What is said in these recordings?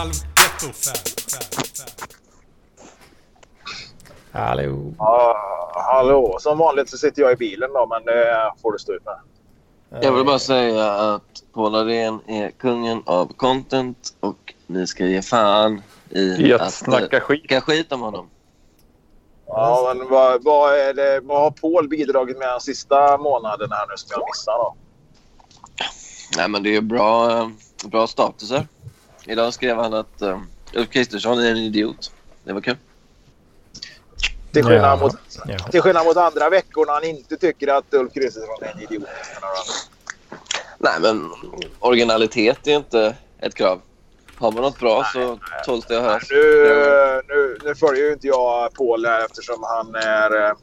halvgetto Hallå. Ja, hallå. Som vanligt så sitter jag i bilen då, men det får du stå ut med. Jag vill bara säga att Paul Arén är kungen av content och ni ska ge fan i I att eh, snacka skit. snacka skit om honom. Ja, men vad, vad, är det, vad har Paul bidragit med de sista månaderna här nu som jag missar då? Nej, men det är bra, eh, bra statuser. Idag skrev han att uh, Ulf Kristersson är en idiot. Det var kul. Till skillnad, Ja, mot, ja. till skillnad mot andra veckor när han inte tycker att Ulf Kristersson är en idiot. Nej, men originalitet är inte ett krav. Har man något bra så tåls det att höras. Nu, nu, nu följer ju inte jag Paul här eftersom han är...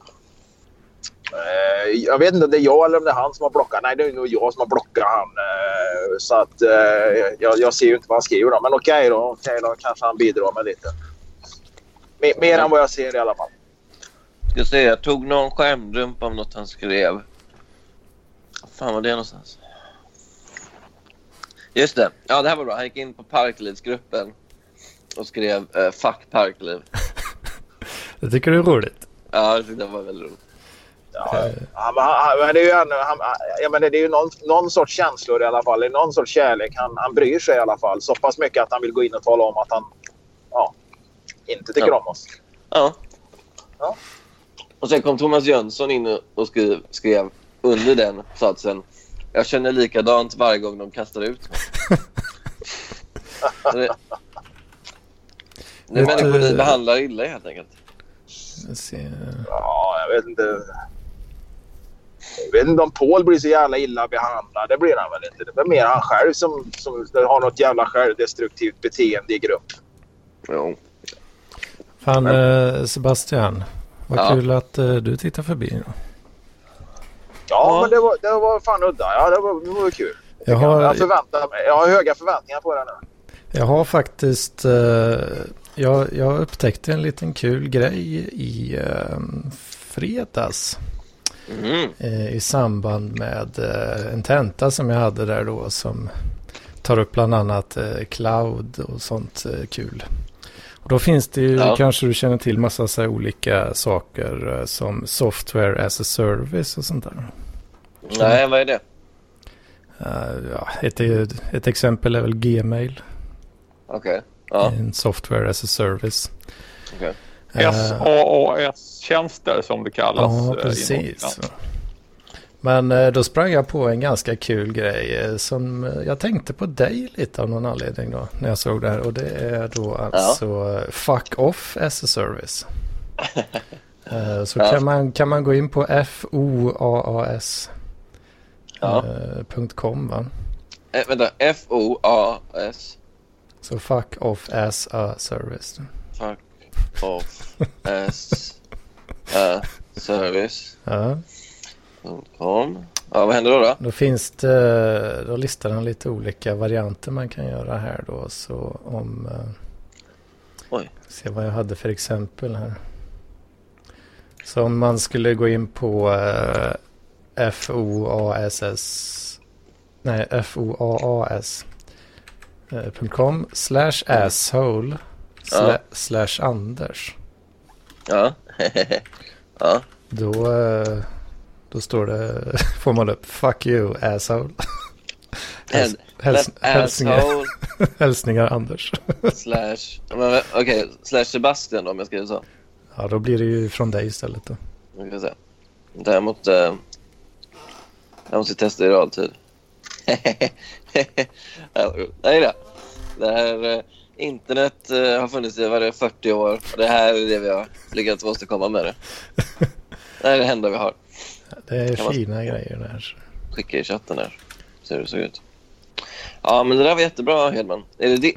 eh, jag vet inte om det är jag eller om det är han som har blockat. Nej, det är nog jag som har blockat han. Eh, så att eh, jag, jag ser ju inte vad han skriver då. Men okej då. Okej då. Kanske han bidrar med lite. Mer, mer än vad jag ser i alla fall. Ska se, jag tog någon skärmdump av något han skrev. Fan var det någonstans? Just det. Ja, det här var bra. Han gick in på Parklivsgruppen och skrev eh, “Fuck Parkliv”. Det tycker du är roligt? Ja, jag tyckte det var väldigt roligt. Ja, han, han, men det är ju, ändå, han, ja, men det är ju någon, någon sorts känslor i alla fall. Det är någon sorts kärlek. Han, han bryr sig i alla fall. Så pass mycket att han vill gå in och tala om att han ja, inte tycker Ja. om oss. Ja. Ja. Och sen kom Thomas Jönsson in och skrev, skrev under den satsen “Jag känner likadant varje gång de kastar ut mig.” Det, är människor ni behandlar illa helt enkelt. Ja, jag vet inte. Jag vet inte om Paul blir så jävla illa behandlad. Det blir han väl inte. Det är mer han själv som, som har något jävla självdestruktivt beteende i grupp. Jo. Fan eh, Sebastian. Vad Ja. kul att eh, du tittar förbi. Ja, Ja. men det var, det var fan udda. Ja, det var, det var kul. Jag har, Jag, förväntar mig, jag har höga förväntningar på det nu. jag har faktiskt... Eh, jag, jag upptäckte en liten kul grej i eh, fredags. Mm. eh, i samband med eh, en tenta som jag hade där då som tar upp bland annat eh, cloud och sånt kul. Och då finns det ju, Ja. kanske du känner till massa så olika saker som software as a service och sånt där. Nej, vad är det? Eh, ja, ett, ett exempel är väl Gmail, Okej. Ja, en software as a service. okej. Eh, SaaS-tjänster som det kallas. eh, Ja, inom- precis. ja. Men eh, då sprang jag på en ganska kul grej eh, som eh, jag tänkte på dig lite av någon anledning då när jag såg det här. Och det är då alltså eh, Fuck Off as a Service. Eh, Så Ja. kan, man, kan man gå in på foaas Ja. eh, va? Eh, vänta, F-O-A-S. Så Fuck Off as a Service. Fuck off s a service. Ja. Com. Ja, vad händer då? då? Då finns det, då listar han lite olika varianter man kan göra här då. Så om, eh, Oj. se vad jag hade för exempel här. Så om man skulle gå in på eh, FOASS, nej FOAAS eh, slash asshole sla, Ja. slash Anders. Ja. ja. Då, eh, då står det, får man upp fuck you asshole. Häls, häls, hälsningar, hälsningar Anders. slash... Okej, slash Sebastian då, om jag skriver så. Ja, då blir det ju från dig istället då. Nu ska se. Däremot... Eh, jag måste testa i realtid. Nej då. Det här eh, internet eh, har funnits i vad är det, 40 år. Och det här är det vi har lyckats åstadkomma med det. Det här är det enda vi har. Det är Kan man- fina grejer där. Skicka i chatten här. Så hur det såg ut. Ja, men det där var jättebra Hedman. Är det det,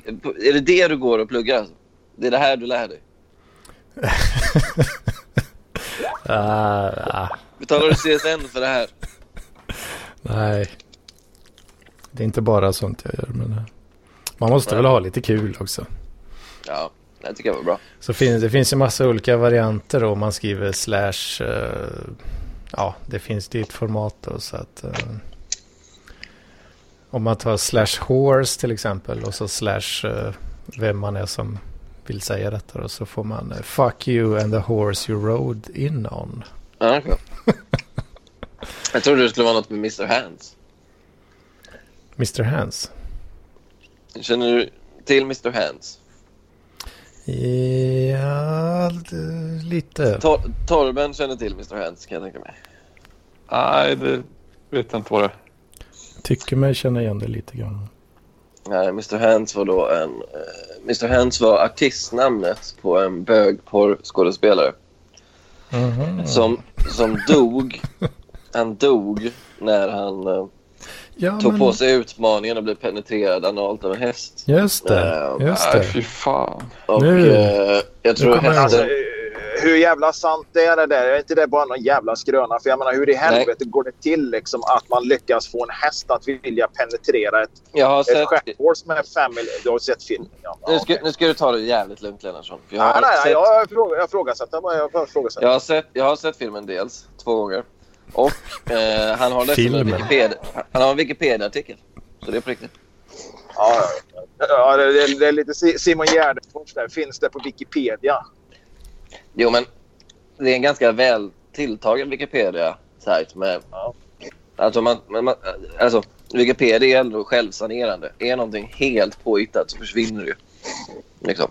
är det, det du går och pluggar? Alltså? Det är det här du lär dig? Ah, Betalar du CSN för det här? nej. Det är inte bara sånt jag gör. Men eh, man måste väl ha lite kul också. Ja, det tycker jag var bra. Så finns, det finns ju massa olika varianter då. Man skriver slash. eh, ja, det finns ditt format då. Så att. eh, om man tar slash horse till exempel. Och så slash. eh, vem man är som vill säga detta. Och så får man Fuck you and the horse you rode in on. Ja, okej. Jag trodde det skulle vara något med Mr. Hands. Mr. Hands. Känner du till Mr. Hands? Ja, lite. Tor Torben känner till Mr. Hands kan jag tänka mig. Nej, det vet jag inte vad det är. Tycker mig känna igen det lite grann. Nej, Mr. Hands var då en... eh, Mr. Hands var artistnamnet på en bögporrskådespelare Mhm. som, som dog. Han dog när han eh, Ja, tog men- på sig utmaningen att bli penetrerad analt av en häst. Just det, Eh, just Nej, det. fy fan. Och Nu- eh, jag tror Alltså, hästen... eh, hur jävla sant är det där? Är inte det bara någon jävla skröna? För jag menar, hur i helvete går det till liksom, att man lyckas få en häst att vilja penetrera ett, Jag har ett sett... stjärthår som är fem mil- Du har sett filmen? Ja, Nu ska, okej. nu ska du ta det jävligt lugnt Lennartsson. Jag Nej, har nej, nej, sett jag frågar- jag ifrågasätter bara. Jag bara ifrågasätter. Jag har sett, jag har sett filmen dels, två gånger. Och eh, han har dessutom en. Wikipedia, han har en Wikipedia-artikel. Så det är på riktigt. Ja, ja. det, det, det är lite Si- Simon Gärdenfors där. Finns det på Wikipedia? Jo, men det är en ganska väl tilltagen Wikipedia-sajt med... Ja. Alltså, man, man, man, alltså, Wikipedia är ändå självsanerande. Är någonting helt påhittat så försvinner det ju. Liksom.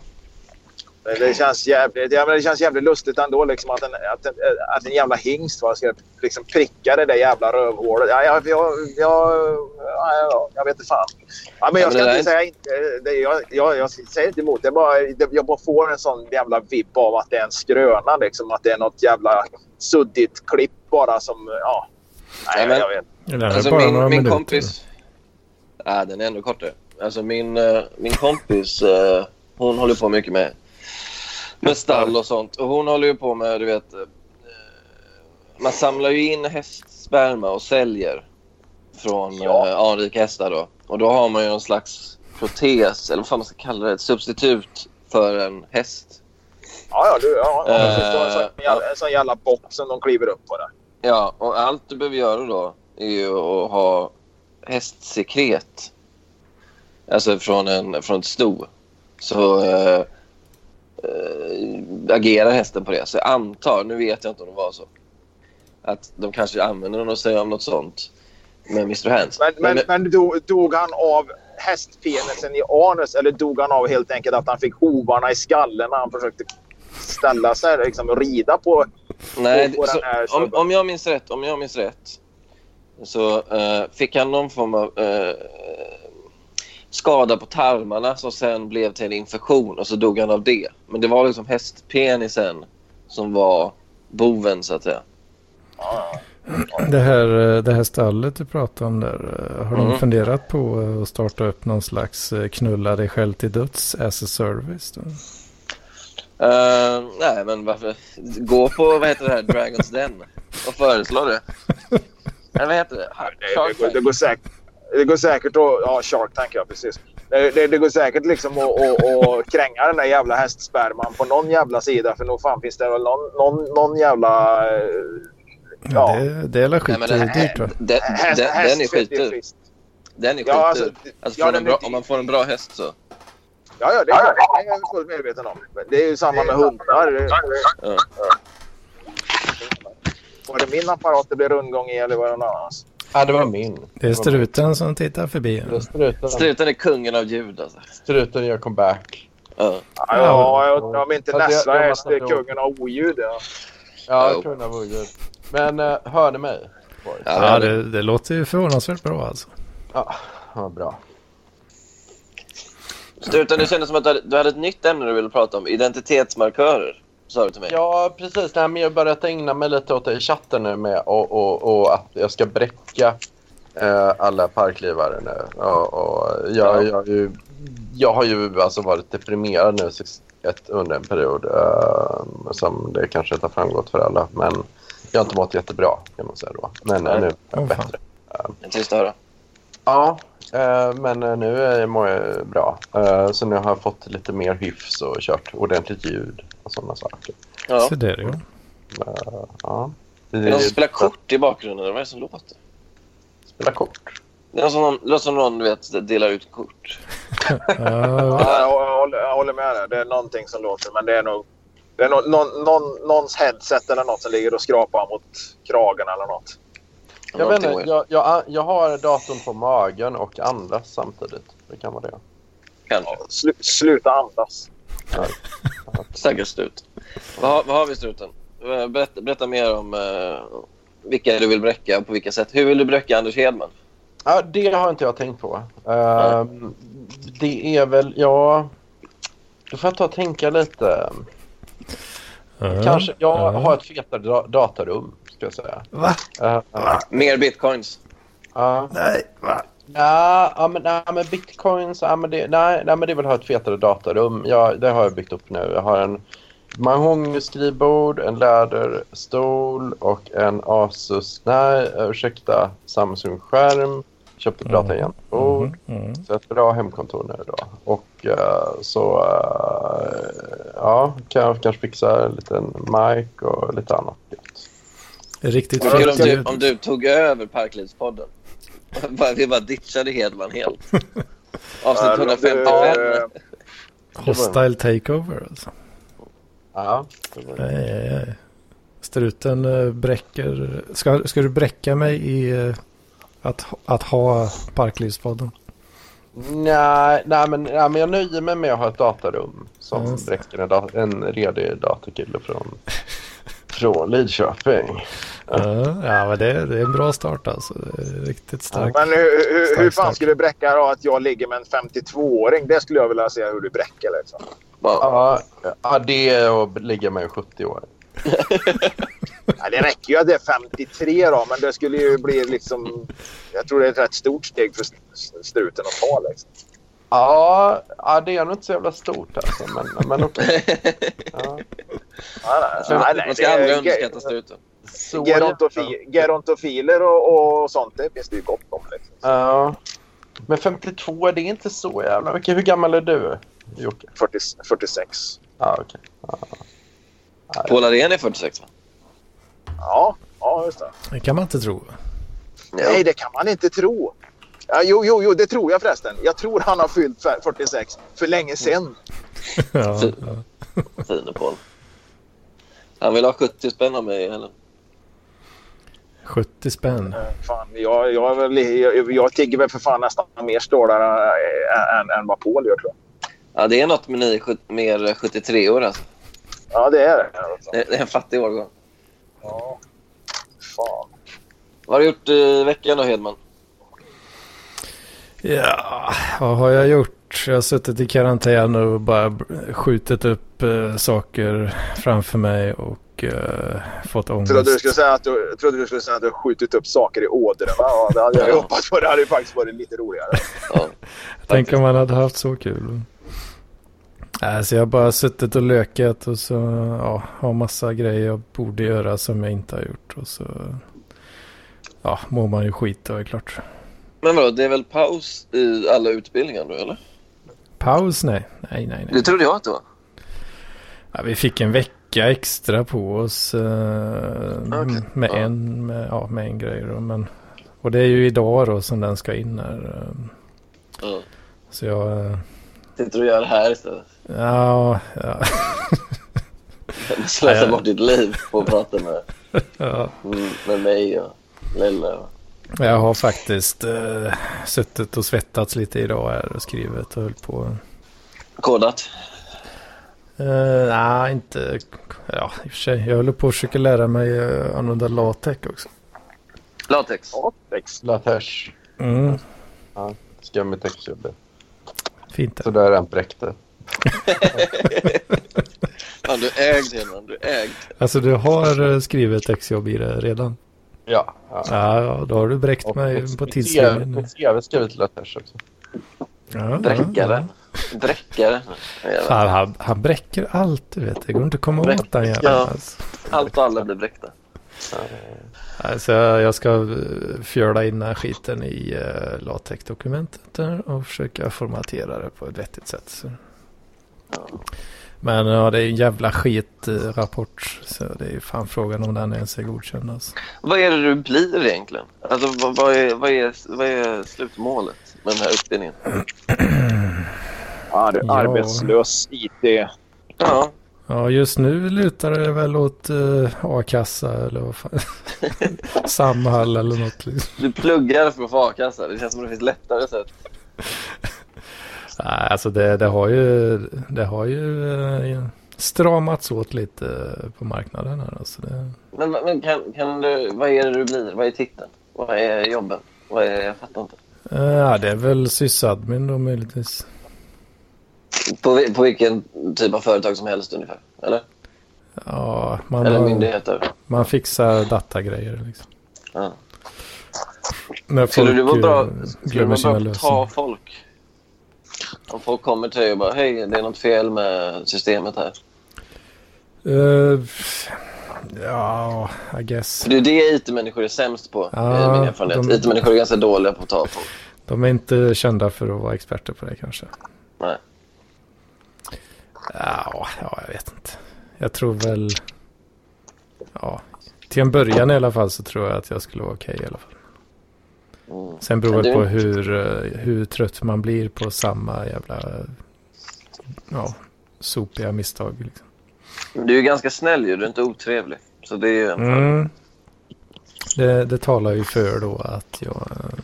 Det, det, känns jävligt, ja, men det känns jävligt lustigt ändå liksom, att, en, att, en, att en jävla hingst va, ska liksom pricka det där jävla rövhålet. Ja, jag, jag, jag, ja, jag vet inte fan. Ja, men jag Ja, men ska inte säga inte, det, jag, jag, jag säger inte emot. Det är bara, det, jag bara får en sån jävla vibb av att det är en skröna. Liksom, att det är något jävla suddigt klipp bara som... Ja, nej, men- jag vet. Det Alltså, min, min minuter. kompis... Ja, den är ändå kortare. Alltså min, eh, min kompis, eh, hon håller på mycket med, med stall och sånt. Och hon håller ju på med, du vet... eh, Man samlar ju in hästsperma och säljer från Ja. ja. anrika hästar då. Och då har man ju någon slags protes, eller vad fan man ska kalla det, ett substitut för en häst. Ja, ja, du, ja, ja, Eh, precis. En, sån jävla, en sån jävla box som de kliver upp på. Där. Ja, och allt du behöver göra då är ju att ha hästsekret. Alltså från, en, från ett sto. Så eh, eh, agerar hästen på det. Så jag antar, nu vet jag inte om det var så, att de kanske använder sig av något sånt med Mr. Hands. Men, men, Men- men dog, dog han av hästpenisen i anus eller dog han av helt enkelt att han fick hovarna i skallen när han försökte ställa sig liksom, och rida på... Nej, på den så, här om, om, jag minns rätt, om jag minns rätt så eh, fick han någon form av eh, skada på tarmarna som sen blev till en infektion och så dog han av det. Men det var liksom hästpenisen som var boven så att säga. Det här, eh, det här stallet du pratade om där. eh, Har de Mm. funderat på eh, att starta upp någon slags knulla dig själv till döds as a service? Då? Eh, nej, men varför? Gå på vad heter det här, Dragons Den och föreslå det. Eller vad heter det? Det, går, det, går säkert, det går säkert att... Ja, Shark Tank, ja precis. Det, det, det går säkert liksom att, att, att kränga den där jävla hästsperman på någon jävla sida. För nog fan finns det väl någon, någon, någon jävla... eh, Ja. Det, det är väl Nej, men det här, skitdyrt va? den, Häst, den, den är skitdyr. Den är skitdyr. Ja, alltså, alltså, ja, den bra, om man får en bra häst så. Ja, ja, det är, det är jag fullt medveten om. Men Det är ju samma med hundar. Det- Ja. Var det min apparat det blev rundgång i eller var det någon annans? Ja, det var min. Det är struten som tittar förbi. Det är struten. Struten är kungen av ljud alltså. Struten gör comeback. Ja. Ja, ja, jag- om inte Nessla jag är kungen av oljud. Ja. Ja, kungen av oljud. Men uh, hör ni mig? boys? Ja, det- det, låter ju förvånansvärt bra alltså. Ja, ja, bra. Struten, det kändes som att du hade, du hade ett nytt ämne du ville prata om. Identitetsmarkörer, sa du till mig. Ja, precis. Nej, men jag har börjat ägna mig lite åt det i chatten nu med och, och, och att jag ska bräcka eh, alla parklivare nu. Och, och jag, Ja. jag, har ju, jag har ju alltså varit deprimerad nu sist- ett, under en period eh, som det kanske inte har framgått för alla. Men jag har inte mått jättebra kan man säga då. Men eh, Nej. nu är jag bättre. Det är trist att höra. Ja, eh, men eh, nu är- mår jag bra. Eh, så nu har jag fått lite mer hyfs och kört ordentligt ljud och sådana saker. Ja. Så det är det ju. Eh, ja. Det Det är någon som spelar kort i bakgrunden. eller Vad är det som låter? Spela kort. Det är någon som, det låter som någon du vet, delar ut kort. Ja, Ja, jag håller, jag håller med dig. Det är någonting som låter. Men det är nog det är någon, någon, någon, någons headset eller något som ligger och skrapar mot kragen eller något. Jag, vet inte, jag, jag, jag har datorn på magen och andas samtidigt. Det kan vara det. Kanske. Slu, sluta andas. Stackars strut. Vad, har- vad har vi struten? Eh, Berätta, berätta mer om eh, vilka du vill bräcka och på vilka sätt. Hur vill du bräcka Anders Hedman? Ja, det har inte jag tänkt på. Ehm, det är väl, ja... Då får jag ta och tänka lite. Ja, Kanske, jag ja. har ett fetare da- datarum, ska jag säga. Va? Uh, Mer bitcoins. ja, Nej, va? Ja, ja, men, nej, men bitcoins, ja, men det, nej, nej, men det vill ha ett fetare datarum. Ja, det har jag byggt upp nu. Jag har en mahogny-skrivbord, en läderstol och en Asus, nej, ursäkta, Samsung-skärm. Köpte ett datatangentbord. Mm, mm. Så ett bra hemkontor nu då. Och eh, så eh, ja, kan jag kanske fixa en liten mic och lite annat. Riktigt Vad kul om du, om du tog över Parklivspodden. Vi bara ditchade Hedman helt. Avsnitt 155. Eh, Hostile takeover alltså. Ja, Nej, nej, nej. Struten eh, bräcker. Ska, ska du bräcka mig i eh, att, att ha Parklivspodden? nej, nej, men, nej, men jag nöjer mig med att ha ett datarum som Just det. räcker en, en redig datorkille från, från Lidköping. Ja, ja men det, det är en bra start alltså. Riktigt starkt. Men hur, hur, hur Stark, fan stark. skulle du bräcka då att jag ligger med en 52-åring? Det skulle jag vilja se hur du bräcker. Liksom. Ja. Ja, ja, det är att ligga med en 70 år. Ja, det räcker ju att det är 53 då, men det skulle ju bli liksom... Jag tror det är ett rätt stort steg för struten att ta. Liksom. Ja, ja, det är nog inte så jävla stort alltså, men, men okej. Ja. Nej, nej, nej, nej, Man ska det är- aldrig underskatta struten. Gerontofi- Gerontofiler och, och sånt, det finns det ju gott om. Liksom. Ja. Men 52, det är inte så jävla mycket. Hur gammal är du, Jocke? 40, 46. Ja, okej. Ja. Paul Arén är 46 va? Ja, ja just det. Det kan man inte tro. Nej, det kan man inte tro. Ja, jo, jo, jo, det tror jag förresten. Jag tror han har fyllt f- 46 för länge sedan. Ja. Fine Paul. Han vill ha 70 spänn av mig eller? 70 spänn. Eh, Fan, jag, jag, är väl, jag, jag tigger väl för fan nästan mer stålar än, än, än vad Paul gör tror jag. Ja, det är något med ni mer 73 år alltså. Ja, det är det. Det det är en fattig årgång. Ja. Fan. Vad har du gjort i veckan då Hedman? Ja, vad har jag gjort? Jag har suttit i karantän och bara skjutit upp eh, saker framför mig och eh, fått Trodde du ångest. skulle säga att du, trodde du skulle säga att du har skjutit upp saker i ådrorna. Ja, det hade jag hoppats på. Det hade ju faktiskt varit lite roligare. Ja, Tänk om man hade haft så kul. Nej, så jag har bara suttit och lökat och så ja, har massa grejer jag borde göra som jag inte har gjort. Och så ja, mår man ju skit då är klart. Men vadå, det är väl paus i alla utbildningar nu eller? Paus? Nej, nej, nej. nej. Det trodde jag att det var. Ja, vi fick en vecka extra på oss eh, Okej, med, ja. en, med, ja, med en grej. Då, men, och det är ju idag då som den ska in här. eh, Ja. Så jag... eh, Sitter du och gör det här istället? Ja, ja, Slösa bort ditt liv på att prata med, ja. mm, med mig och Lelle. Jag har faktiskt eh, suttit och svettats lite idag här och skrivit och höll på. Kodat. Uh, Nej, inte... Ja, i och för sig. Jag håller på att försöka lära mig uh, använda latex också. Latex. Ja, text. Latesh. Mm, Skummigt textjobb. fint det. Så där är en bräckte. Fan, du är ägd Hedman. Du är ägd. Alltså du har eh, skrivit exjobb i det redan? Ja. ja. Ja, ja då har du bräckt Och mig på tidslinjen. CV Mitt CV skrivit till Latesh också. Ja. Bräckare. ja. Fan, han, han bräcker allt, du vet. Det går inte att komma Bräck- åt den jäveln. Ja. Alltså. Allt och alla blir bräckta. Alltså, jag ska eh, fjöla in den här skiten i uh, latexdokumentet och försöka formatera det på ett vettigt sätt. Så. Ja. Men ja, det är en jävla skitrapport. Så det är fan frågan om den ens är godkänd. Alltså. Vad är det du blir egentligen? Alltså, vad, vad, är, vad, är, vad är slutmålet med den här utbildningen? Ja, Ar Ja. Arbetslös IT. Ja, Ja, just nu lutar det väl åt uh, a-kassa eller vad fan. Samhall eller något. Liksom. du pluggar för att få a-kassa. Det känns som det finns lättare sätt. Nej, alltså det, det har ju, det har ju eh, stramats åt lite på marknaden här. Alltså det, Men, men kan, kan du, vad är det du blir? Vad är titeln? Vad är jobben? Vad är, jag fattar inte. eh, ja, det är väl sysadmin då möjligtvis. På, på vilken typ av företag som helst ungefär? Eller? Ja, man, Eller myndigheter? man fixar datagrejer liksom. Ja. När Skulle det vara eh, bra, skulle sina bra ta folk? Om folk kommer till dig och bara hej, det är något fel med systemet här. Eh, ja, I guess. För det är det IT-människor är sämst på, Ja, är min erfarenhet. de- IT-människor är ganska dåliga på att ta folk. De är inte kända för att vara experter på det kanske. Nej. Ja, ja, jag vet inte. Jag tror väl... Ja, till en början i alla fall så tror jag att jag skulle vara okej i alla fall. Mm. Sen beror det du- på hur, eh, hur trött man blir på samma jävla ja, sopiga misstag. Liksom. Du är ju ganska snäll ju, du är inte otrevlig. Så det är ju en Mm. Det, det talar ju för då att jag eh,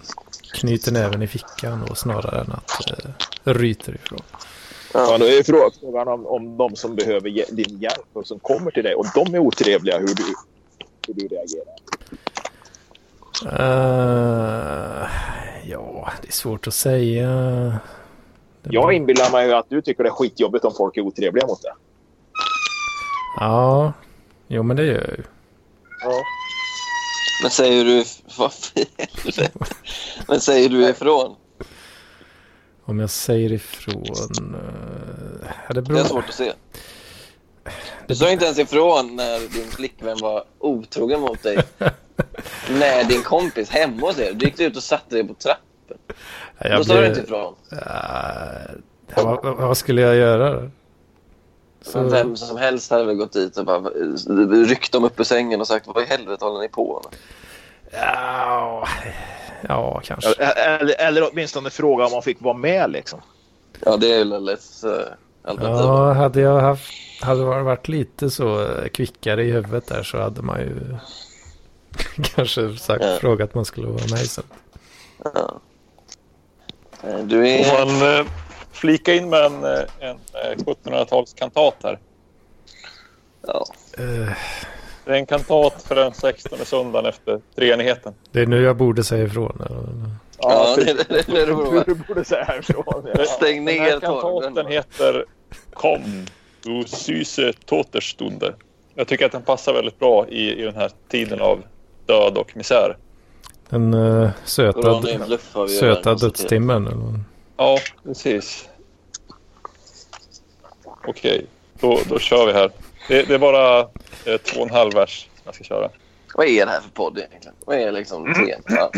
knyter näven i fickan då, snarare än att eh, ryter ifrån. Ja, då är frå- frågan om, om de som behöver din hjälp och som kommer till dig och de är otrevliga, hur du, hur du reagerar. Eh, ja, det är svårt att säga. Det Jag bara- inbillar mig att du tycker det är skitjobbigt om folk är otrevliga mot dig. Ja, jo men det gör jag ju. Ja. Men säger du... Vad. Men säger du ifrån? Om jag säger ifrån... eh, ja, det Det beror... är svårt att se. Du sa inte ens ifrån när din flickvän var otrogen mot dig. när din kompis hemma hos er. Du gick ut och satte dig på trappen. Ja, jag Då sa du inte ifrån. Eh, vad, vad- skulle jag göra? då? Så, vem som helst hade väl gått dit och bara ryckt dem upp ur sängen och sagt vad i helvete håller ni på med? ja, ja, kanske. Eller, eller åtminstone fråga om man fick vara med liksom. Ja, det är väl lätt uh, alternativ. Ja, hade jag haft, hade varit lite så eh, kvickare i huvudet där så hade man ju kanske sagt, Ja. frågat att man skulle vara med sen. Ja. Eh, Du Får är... man eh, flika in med en, eh, en eh, 1700-talskantat här? Ja. Eh, Det är en kantat för den 16 söndagen efter treenigheten. det är nu jag borde säga ifrån. eller? Ja, det, det, det, det, det, Du borde säga härifrån. Ja. Stäng Den här ner kantaten heter Kom, du syse Toterstunde. Jag tycker att den passar väldigt bra i, i den här tiden av död och misär. Den uh, söta, ju söta konstaterat. dödstimmen. Eller? Ja, precis. Okej, då, då kör vi här. Det, det är bara eh, två och en halv vers jag ska köra. Vad är det här för podd egentligen? Vad är liksom temat? Ja.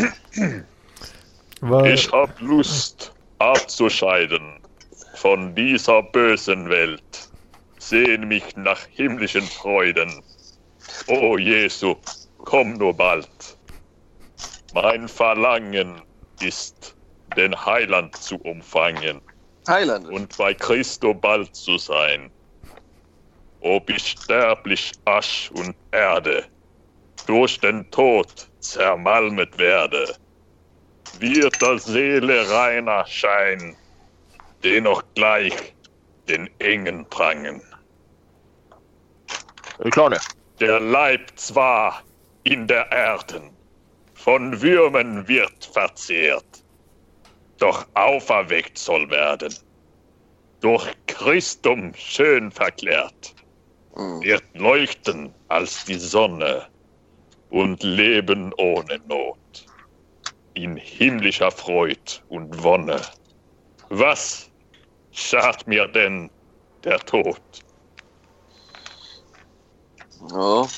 Vad- Ich hab Lust abzuscheiden von dieser bösen Welt. Sehn mich nach himmlischen Freuden. O Jesu, komm nur bald. Mein Verlangen ist, den Heiland zu umfangen Highlander. und bei Christo bald zu sein. Ob ich sterblich Asch und Erde durch den Tod zermalmet werde, wird der Seele reiner Schein, dennoch gleich den engen Prangen. Der Leib zwar in der Erden von Würmen wird verzehrt, doch auferweckt soll werden, durch Christum schön verklärt, Mm. wird leuchten als die Sonne und leben ohne Not, in himmlischer Freud und Wonne. Was schart mir denn der Tod? Ja.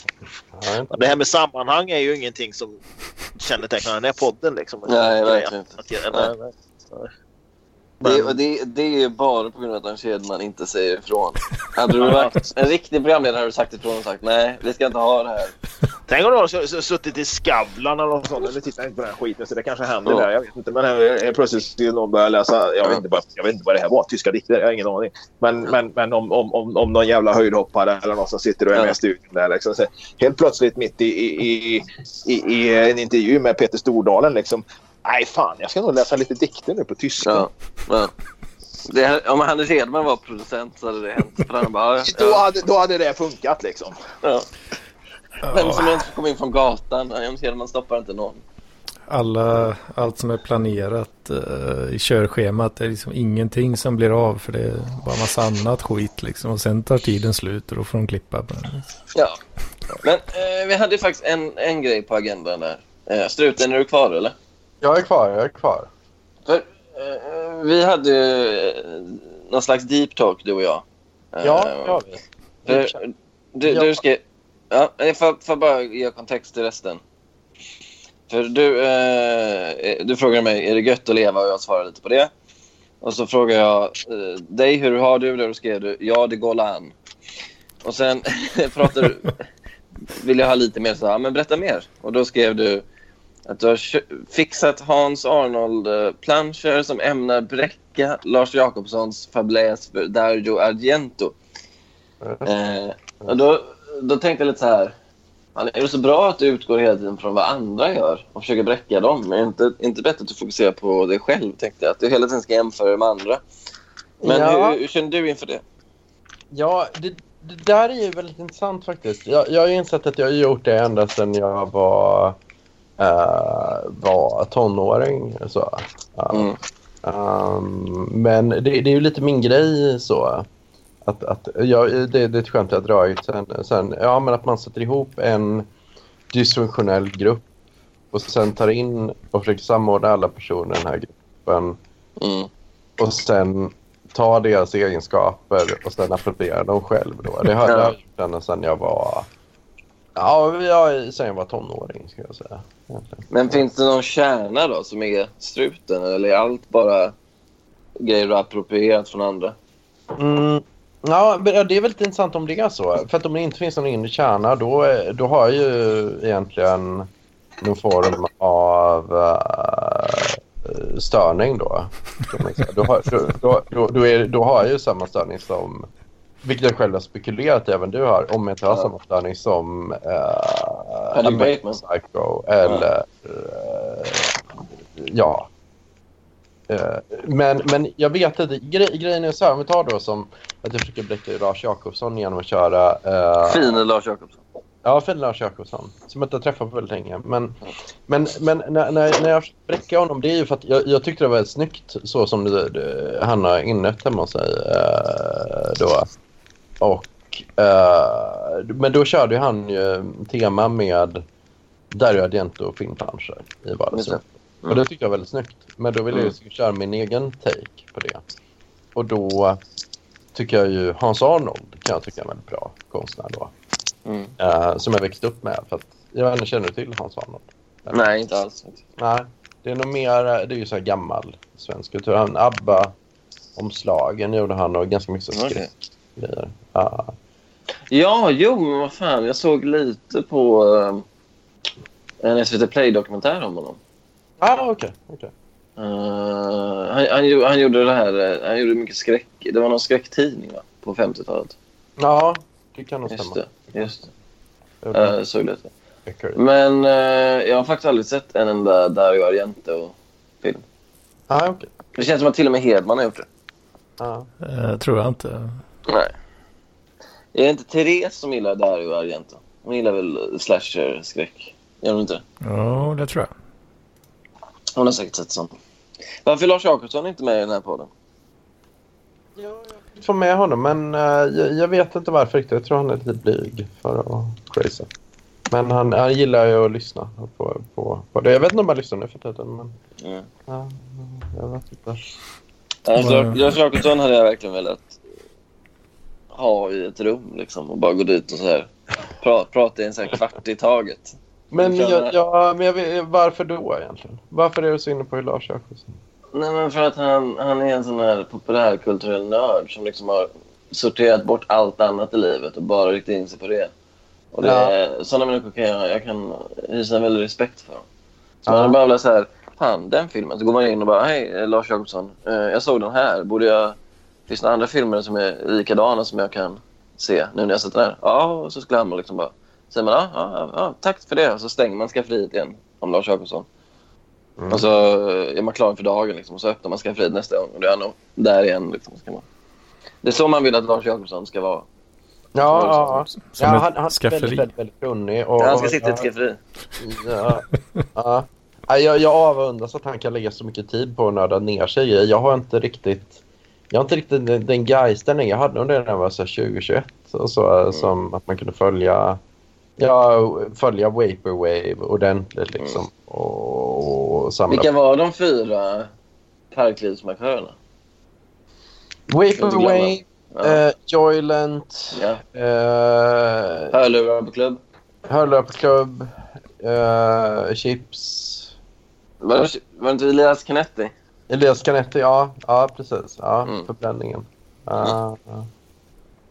Nej. Det här med sammanhang är ju ingenting som kännetecknar den här podden. Liksom. Nej, verkligen inte. Att, att, nej, nej. Det, och det, det är ju bara på grund av att Anders Hedman inte säger ifrån. Hade du varit en riktig programledare hade du sagt ifrån och sagt nej, vi ska inte ha det här. Tänk om du har suttit i Skavlan eller något sånt. Eller tittar inte på den här skiten så det kanske händer Ja. där. Jag vet inte. Men helt plötsligt skulle någon börja läsa. Jag vet, inte vad, jag vet inte vad det här var. Tyska dikter. Jag har ingen aning. Men, men, men om, om, om, om någon jävla höjdhoppare eller någon som sitter och är Ja. med i studion där. Liksom, så helt plötsligt mitt i, i, i, i, i en intervju med Peter Stordalen liksom. Nej fan, jag ska nog läsa lite dikter nu på tyska. Ja. ja. Det, om Anders Hedman var producent så hade det hänt. För han bara, ja, Då, hade, då hade det funkat liksom. ja. Vem som helst kom in från gatan. Anders Hedman stoppar inte någon. Alla, allt som är planerat eh, i körschemat det är liksom ingenting som blir av för det är bara massa annat skit liksom. Och sen tar tiden slut och då får de klippa. Liksom. Ja. Men eh, vi hade ju faktiskt en, en grej på agendan där. Eh, struten, är du kvar eller? Jag är kvar, jag är kvar. För eh, vi hade ju eh, någon slags deep talk du och jag. Eh, Ja, har vi. För, du, du ska... Ja, jag får, får bara ge kontext till resten. För du, eh, du frågade mig, är det gött att leva? Och jag svarade lite på det. Och så frågade jag eh, dig, hur har du det? Och då skrev du, ja det går an. Och sen pratade du, vill jag ha lite mer så här, men berätta mer. Och då skrev du att du har fixat Hans Arnold eh, som ämnar bräcka Lars Jakobssons fäbless för Dario Argento. Eh, och då, då tänkte jag lite så här. "Fan, Är det så bra att du utgår hela tiden från vad andra gör och försöker bräcka dem? Är det inte, inte bättre att du fokuserar på dig själv? Tänkte jag. Att du hela tiden ska jämföra dig med andra. Men Ja. hur, hur känner du inför det? Ja, det, det där är ju väldigt intressant faktiskt. Jag, jag har insett att jag har gjort det ända sedan jag var, eh, var tonåring. Så. Ja. Mm. Ehm, men det, det är ju lite min grej så. Att, att, ja, det, det är ett skämt jag dragit sen, sen. Ja, men att man sätter ihop en dysfunktionell grupp och sen tar in och försöker samordna alla personer i den här gruppen Mm. och sen ta deras egenskaper och sen appropriera dem själv. Då. Det har Ja. jag gjort ända sedan jag var Ja, jag, sen jag var tonåring ska jag säga. egentligen. Men finns det någon kärna då som är struten eller är allt bara grejer du approprierat från andra? Mm, ja, det är väldigt intressant om det är så. För att om det inte finns någon inre kärna då, är- då har jag ju egentligen någon form av eh, störning då. Då, har, då, då, då, är, då har jag ju samma störning som, vilket jag själv har spekulerat även du har, om jag inte har samma störning som uh, Paddy Bateman. Psycho eller eh, ja. Eh, men, men jag vet inte, gre grejen är så här, om vi tar då som att jag försöker bräcka Lars Jakobsson genom att köra... Uh, Fin Lars Jakobsson. Ja, fin Lars Jakobsson. Som jag inte har träffat på väldigt länge. Men, men, men när, när, när jag bräcka honom, det är ju för att jag, jag tyckte det var väldigt snyggt så som det, det, han har inrett hemma hos sig. då. Och, eh, men då körde han ju tema med Dario Argento filmplanscher i vardagsrummet. det. Och det tyckte jag var väldigt snyggt. Men då ville jag ju köra min egen take på det. Och då tycker jag ju Hans Arnold kan jag tycka är en väldigt bra konstnär då. Mm. Eh, som jag växte upp med. För att, jag vet inte, känner du till Hans Arnold? Nej, inte alls. Nej, det är nog mer, det är ju så här gammal svensk kultur. Han, ABBA-omslagen gjorde han och ganska mycket skräckgrejer. Ja. Ja, jo, men vad fan. Jag såg lite på eh, en SVT Play-dokumentär om honom. Ah, okej. okej. Eh, han, han, han gjorde det här, eh, han gjorde mycket skräck. Det var någon skräcktidning va? på 50-talet. Ja, det kan nog Just stämma. det. Just Det Uh, såg lite. Men eh, jag har faktiskt aldrig sett en enda Dario Argento-film. Ah, okej. Det känns som att till och med Hedman har gjort det. Ja. Eh, tror jag inte. Nej. Är det inte Therese som gillar Dario Argento? Hon gillar väl slasher-skräck? Gör hon inte? Ja, det tror jag. Hon har säkert sett sånt. Varför är Lars Jakobsson inte med i den här podden? Ja, jag fick få med honom, men eh, jag, jag vet inte varför riktigt. Jag tror han är lite blyg för att crazy. Men han, han gillar ju att lyssna på, på, på det. Jag vet inte om han lyssnar nu för tiden, men Mm. ja, jag vet inte. Alltså. Lars Jakobsson hade jag verkligen velat ha i ett rum liksom och bara gå dit och så här pra, prata i en så här kvart i taget. Men, Jag jag, men jag vet, varför då egentligen? Varför är du så inne på Lars Jakobsson? Nej, men för att han, han är en sån här populärkulturell nörd som liksom har sorterat bort allt annat i livet och bara riktat in sig på det. Och det Ja. sådana människor kan jag, jag kan hysa en väldig respekt för. Så Ja. man bara så här, fan den filmen. Så går man in och bara, hej Lars Jacobsson, eh, jag såg den här. Borde jag, finns det några andra filmer som är likadana som jag kan se nu när jag sett den här? Ja, och så skulle han liksom bara, säger man ja, ja, ja, tack för det. Och så stänger man skafferiet igen om Lars Jacobsson. Mm. Och så eh, är man klar för dagen liksom, och så öppnar man skafferiet nästa gång och då är han där igen. Liksom, ska man. Det är så man vill att Lars Jacobsson ska vara. Ja, ja, ja. han, han är skafferi. väldigt, väldigt, väldigt kunnig. Och, han ska sitta i ett skafferi. Ja, ja. Ja, Jag, jag avundas att han kan lägga så mycket tid på att nörda ner sig i. Jag har inte riktigt jag har inte riktigt den, den geisten jag hade under när jag var så här 2021. Och så, Som att man kunde följa ja, följa Vaporwave ordentligt liksom. Och, och samla. Vilka var de fyra parklivsmarkörerna? Vaporwave, Ja. eh, Joylent, ja. eh, Hörlurar på klubb. Hörlöpsklubb, eh, Chips. Var det, var det inte Elias Canetti? Elias Canetti, ja. Ja, precis. Ja, Mm. förbränningen. Ja, ja.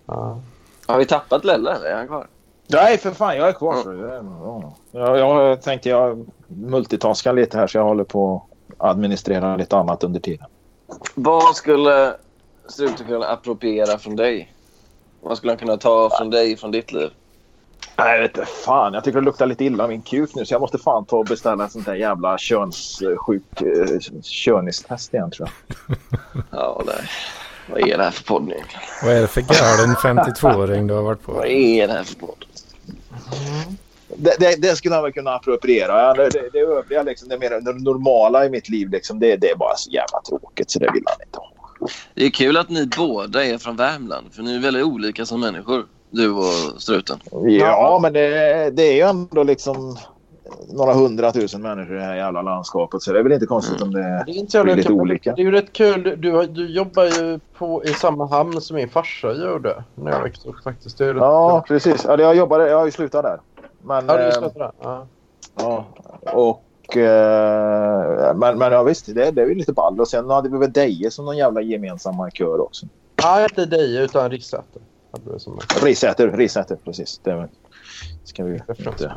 ja. Har vi tappat Lelle eller är han kvar? Nej, för fan. Jag är kvar. Ja. Jag, jag tänkte jag multitaskar lite här så jag håller på att administrera lite annat under tiden. Vad skulle Struten kunna appropriera från dig? Vad skulle han kunna ta från dig, från ditt liv? Nej, jag vet inte. Fan, jag tycker det luktar lite illa av min kuk nu så jag måste fan ta och beställa en sån där jävla könssjuk eh, könistest igen tror jag. Ja, nej. Vad är det här för podd nu? Vad är det för galen 52-åring du har varit på? Vad är det här för podd? Det, det, det skulle han väl kunna appropriera. Ja, det, det, det övriga, liksom, det, mer, det normala i mitt liv, liksom, det, det är bara så jävla tråkigt så det vill han inte ha. Det är kul att ni båda är från Värmland, för ni är väldigt olika som människor, du och Struten. Ja, men det, det är ju ändå liksom några hundratusen människor i det här jävla landskapet så det är väl inte konstigt om det Det är inte blir lite kul. olika. Det är ju rätt kul. Du, du, jobbar ju på, i samma hamn som min farsa gjorde när jag växte upp faktiskt. Det är Ja, kul. precis. Ja, jag jobbade, jag har ju slutat där. Men, Ja, du eh, ska dra. Ja. Ja, och... Eh, men, men ja, visst, det, det är ju lite ball. Och sen hade vi väl Deje som någon jävla gemensam markör också. Ja, inte dig utan Rissäter. Hade du som en- Risäter, Risäter, precis. Det ska vi inte...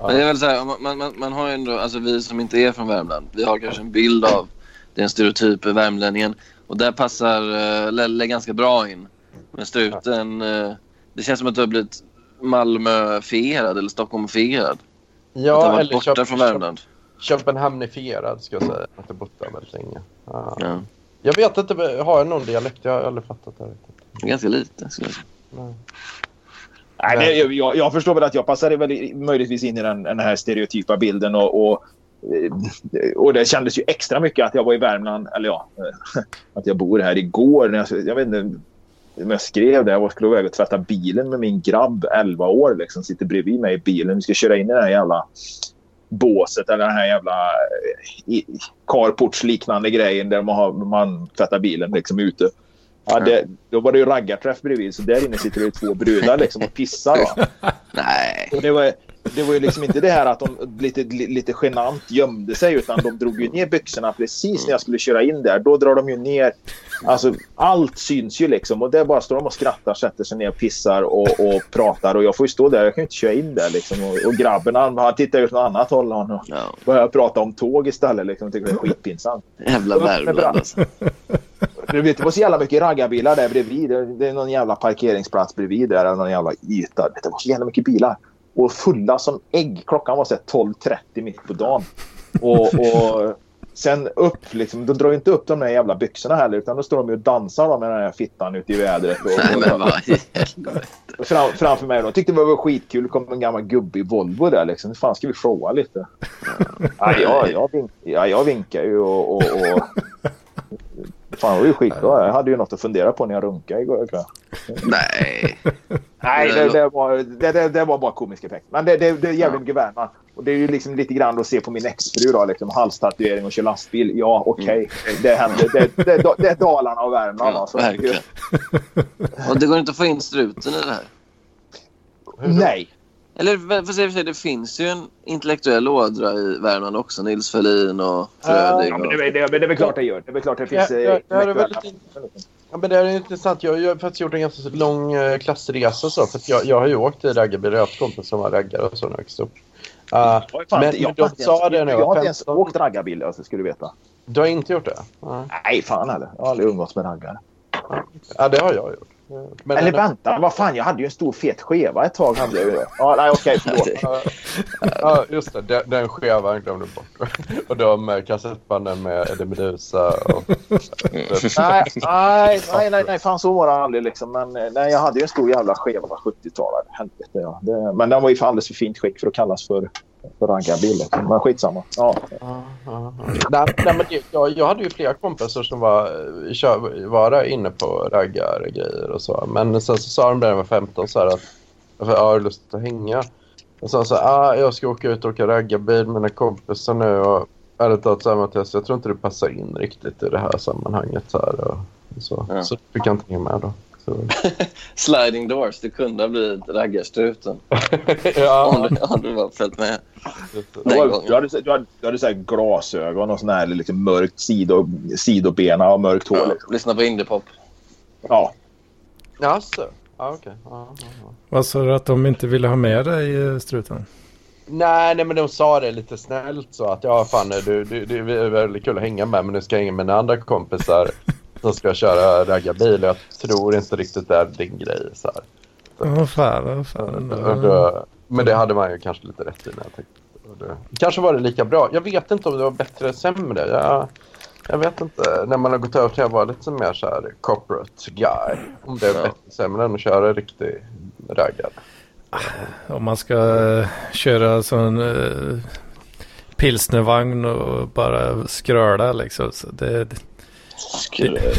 Men det är väl så här, man, man, man har ju ändå, alltså vi som inte är från Värmland, vi har kanske en bild av den stereotype värmlänningen. Och där passar uh, Lelle ganska bra in. Men Struten, eh, det känns som att du har blivit Malmöfierad eller Stockholmfierad. Ja, eller borta Köp- från Värmland. Köpenhamnifierad ska jag säga. Att jag borta väldigt länge. Ja. Ja. Jag vet inte, har jag någon dialekt? Jag har aldrig fattat det riktigt. Ganska lite skulle jag säga. Nej. Nej, det, jag, jag förstår väl att jag passade väl möjligtvis in i den, den här stereotypa bilden. Och, och, eh, och det kändes ju extra mycket att jag var i Värmland. Eller ja, eh, att jag bor här igår. När jag, jag vet inte om jag skrev det. Jag skulle iväg och tvätta bilen med min grabb, 11 år. Liksom, sitter bredvid mig i bilen. Vi ska köra in i det här jävla båset eller den här jävla eh, carportsliknande grejen där man, har, man tvättar bilen liksom ute. Ja, det, då var det ju raggarträff bredvid så där inne sitter det ju två brudar liksom och pissar. Va? Nej. Och det var, det var ju liksom inte det här att de lite, lite genant gömde sig utan de drog ju ner byxorna precis när jag skulle köra in där. Då drar de ju ner. Alltså allt syns ju liksom och där bara står de och skrattar, sätter sig ner, pissar och, och pratar och jag får ju stå där. Jag kan ju inte köra in där liksom. Och, och grabben han, han tittar ut något annat håll han och Ja. börjar prata om tåg istället liksom. Tycker det är skitpinsamt. Jävla. Värmland alltså. Det vet, det var så jävla mycket raggarbilar där bredvid. Det, är någon jävla parkeringsplats bredvid där. eller Någon jävla yta. Det var så jävla mycket bilar. Och fulla som ägg. Klockan var så här 12.30 mitt på dagen. Och, och sen upp liksom. De drar inte upp de där jävla byxorna heller. Utan då står de och dansar med den här fittan ute i vädret. Och, och, helvete. fram, framför mig. De tyckte det var skitkul. Det kom en gammal gubbe i Volvo där liksom. Hur fan ska vi showa lite? Ja, jag, jag, vink, ja, jag vinkar ju och... och, och Fan, det var ju skitbra. Jag hade ju något att fundera på när jag runkade igår kväll. Nej. Nej, det, det, var, det, det, det var bara komisk effekt. Men det, det, det är jävligt mycket Värmland. Och det är ju liksom lite grann att se på min exfru då. Liksom, halstatuering och kör lastbil. Ja, okej. Det händer. Det, det, det, det är Dalarna och Värmland. Ja, alltså. verkligen. Och det går inte att få in struten i det här. Nej. Eller för för sig, det finns ju en intellektuell ådra i Värmland också. Nils Ferlin och Fröding. Ja, men och... det, det, det, det är väl klart det gör. Det är väl klart det finns... Ja, eh, ja, det är väldigt Ja, men det är intressant. Jag har faktiskt gjort en ganska lång eh, klassresa så. För att jag, jag har ju åkt i raggarbil. Jag har haft kompisar som var raggare och så när jag växte upp. Uh, Jag fan men inte- jag de har inte sa ens- det när Jag jag har inte ens 15. åkt raggarbil, alltså, ska du veta. Du har inte gjort det? Nej. Nej, fan heller. Jag har aldrig umgåtts med raggare. Ja, det har jag gjort. Men Eller vänta, vad fan, jag hade ju en stor fet skeva ett tag. Hade jag ju det. Ja, nej, okej, förlåt. Ja, just det. Den, den skevan glömde du bort. Och de kassettbanden med Eddie Meduza och... nej, nej, nej, nej, nej, fan så var det aldrig liksom. Men eh, nej, jag hade ju en stor jävla skeva på 70-talet. Helvete, ja. Det, men den var ju för alldeles för fint skick för att kallas för, för raggarbil. Liksom. Men skitsamma. Ja. Nej, nej, men det, jag, jag hade ju flera kompisar som var, kör, var där inne på raggargrejer och så. Men sen så sa de där när jag var 15 så här att jag har lust att hänga. Och sen så ah, jag ska åka ut och åka raggarbil med mina kompisar nu. Och ärligt talat så här, Mattias, jag tror inte du passar in riktigt i det här sammanhanget. Så, här, och, och så. Ja. så du kan inte hänga med då. Så. Sliding doors. Det kunde ha blivit raggarstruten. Om ja, du, om du var följt med Du, du hade, du hade, du hade så här glasögon och sån här liksom mörkt sido, sidobena och mörkt hår. Liksom. Lyssna på indiepop. Ja. Jaså? Ja, okej. Ja, ja, ja. Vad sa du att de inte ville ha med dig eh, struten? Nej, nej, men de sa det lite snällt så att ja, fan, du, du, det är väldigt kul att hänga med, men du ska hänga med mina andra kompisar som ska köra raggarbil. Jag tror inte riktigt det är din grej. Så här. Fan, vad fan. Och då, men det hade man ju kanske lite rätt i när jag tänkte. Det, kanske var det lika bra. Jag vet inte om det var bättre eller sämre. Jag, jag vet inte. När man har gått över till att vara lite mer så här corporate guy. Om det är bättre eller sämre än att köra riktig raggare. Om man ska eh, köra sån uh, pilsnervagn och bara skröla liksom. Så det, det, Skrö...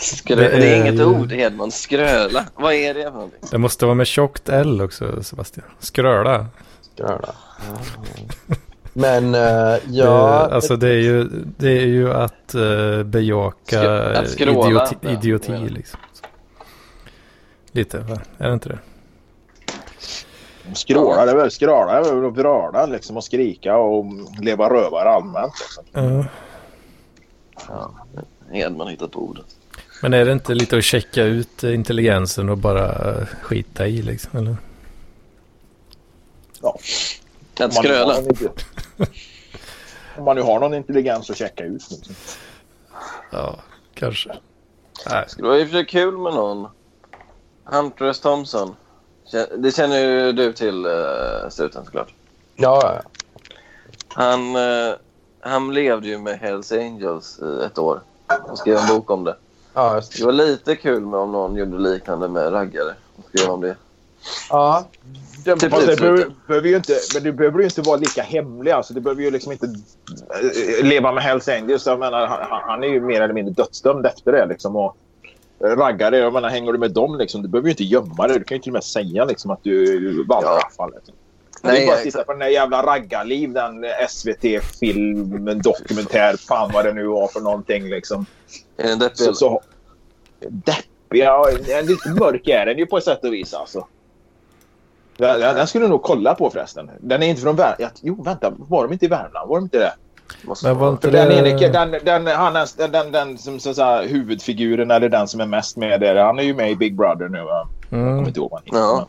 Skrö... Det Det är inget ord, Hedman. Skröla. Vad är det för någonting? det måste vara med tjockt L också Sebastian. Skröla. Skröna. Men uh, ja... det, alltså det är ju, det är ju att uh, bejaka Skro- att skråla, idioti, ja. idioti Ja. liksom. Lite, va? Är det inte det? Skråla, det är väl skråla, det är väl liksom och skrika och leva rövare allmänt. Liksom. Ja. Ja, Hedman har hittat på ordet. Men är det inte lite att checka ut eh, intelligensen och bara eh, skita i liksom? Eller? Att Om man nu har skröla. någon inte- Om man nu har någon intelligens att checka ut. Liksom. Ja, kanske. Nej. Det var i och för sig kul med någon. Hunter S. Thompson. Det känner ju du till, uh, Struten, såklart. Ja, ja, ja. Han, eh, han levde ju med Hells Angels i ett år och skrev en bok om det. ja, just Det var lite kul med om någon gjorde liknande med raggare och skrev om det. ja. Den, Typ Fast det behöver, behöver ju inte, men det behöver ju inte vara lika hemlig. Alltså, det behöver ju liksom inte eh, leva med Hells Angels. Jag menar, han, han är ju mer eller mindre dödsdömd efter det. Liksom, och raggare, jag menar, hänger du med dem liksom, du behöver ju inte gömma det. Du kan ju till och med säga liksom, att du är wallraffad. Liksom. Nej, det är bara att titta på den där jävla raggarliv, den SVT-film, dokumentär, fan vad det nu var för någonting. Liksom. Är den deppig? Så, så, deppig, ja, en lite mörk är den ju på ett sätt och vis. Alltså. Den, den skulle du nog kolla på förresten. Den är inte från Värmland. Jo, vänta. Var de inte i Värmland? Var de inte det? Men var inte den, det... Den, den, han, är- den, den, den som så, så här, huvudfiguren eller den som är mest med där. Han är ju med i Big Brother nu. va? Jag kommer Mm, inte ihåg vad han heter. Ja.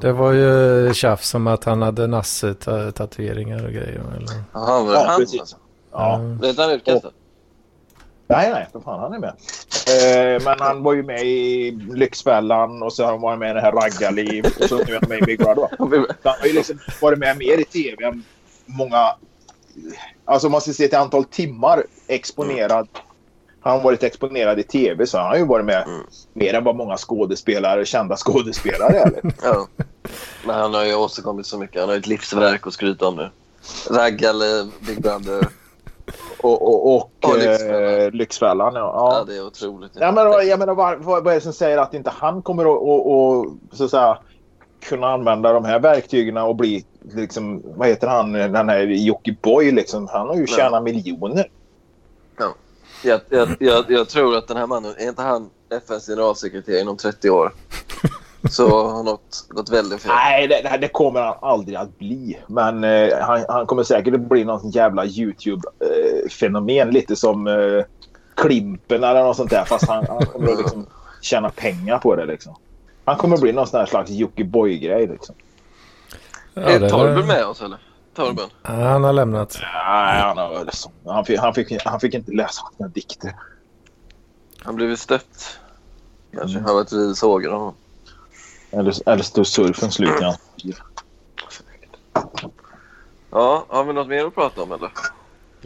Det var ju tjafs om att han hade nasse-tatueringar och grejer. Eller? Jaha, var det Ja, han precis. alltså? Ja. Mm. Blev inte han utkastad? Nej, nej, för fan han är med. Eh, men han var ju med i Lyxfällan och så har han med i det här Raggarliv och så nu är han med i Big Brother. han har ju liksom varit med mer i tv än många... Alltså om man ska se till antal timmar exponerad. Han har varit exponerad i tv så han har ju varit med Mm. mer än vad många skådespelare, kända skådespelare är. Ja. Men han har ju åstadkommit så mycket. Han har ett livsverk att skryta om nu. Raggarliv, Big Brother. Och, och, och, Och eh, Lyxfällan. Lyxfällan. Ja. Ja, Ja. det är otroligt. Ja, men, jag menar, vad, vad, är det som säger att inte han kommer att, att, att, så att säga, kunna använda de här verktygen och bli, liksom, vad heter han, den här Jockiboi liksom. Han har ju Ja. tjänat miljoner. Jag, jag, jag, jag tror att den här mannen, är inte han FNs generalsekreterare inom 30 år så har något gått väldigt fel. Nej, det, det, kommer han aldrig att bli. Men eh, han, han kommer säkert att bli någon jävla YouTube-fenomen. lite som... Eh, Klimpen eller något sånt där. Fast han, han kommer att liksom tjäna pengar på det liksom. Han kommer att bli någon sån här slags Jockiboi-grej liksom. Ja, är det Torben med oss eller? Torben? Ja, Han har lämnat. Nej, han, har- han, fick, han, fick, han fick inte läsa några dikter. Han blivit stött. Kanske har varit vid sågen honom. Eller, eller stod surfen slut hans liv. Ja, har vi något mer att prata om eller?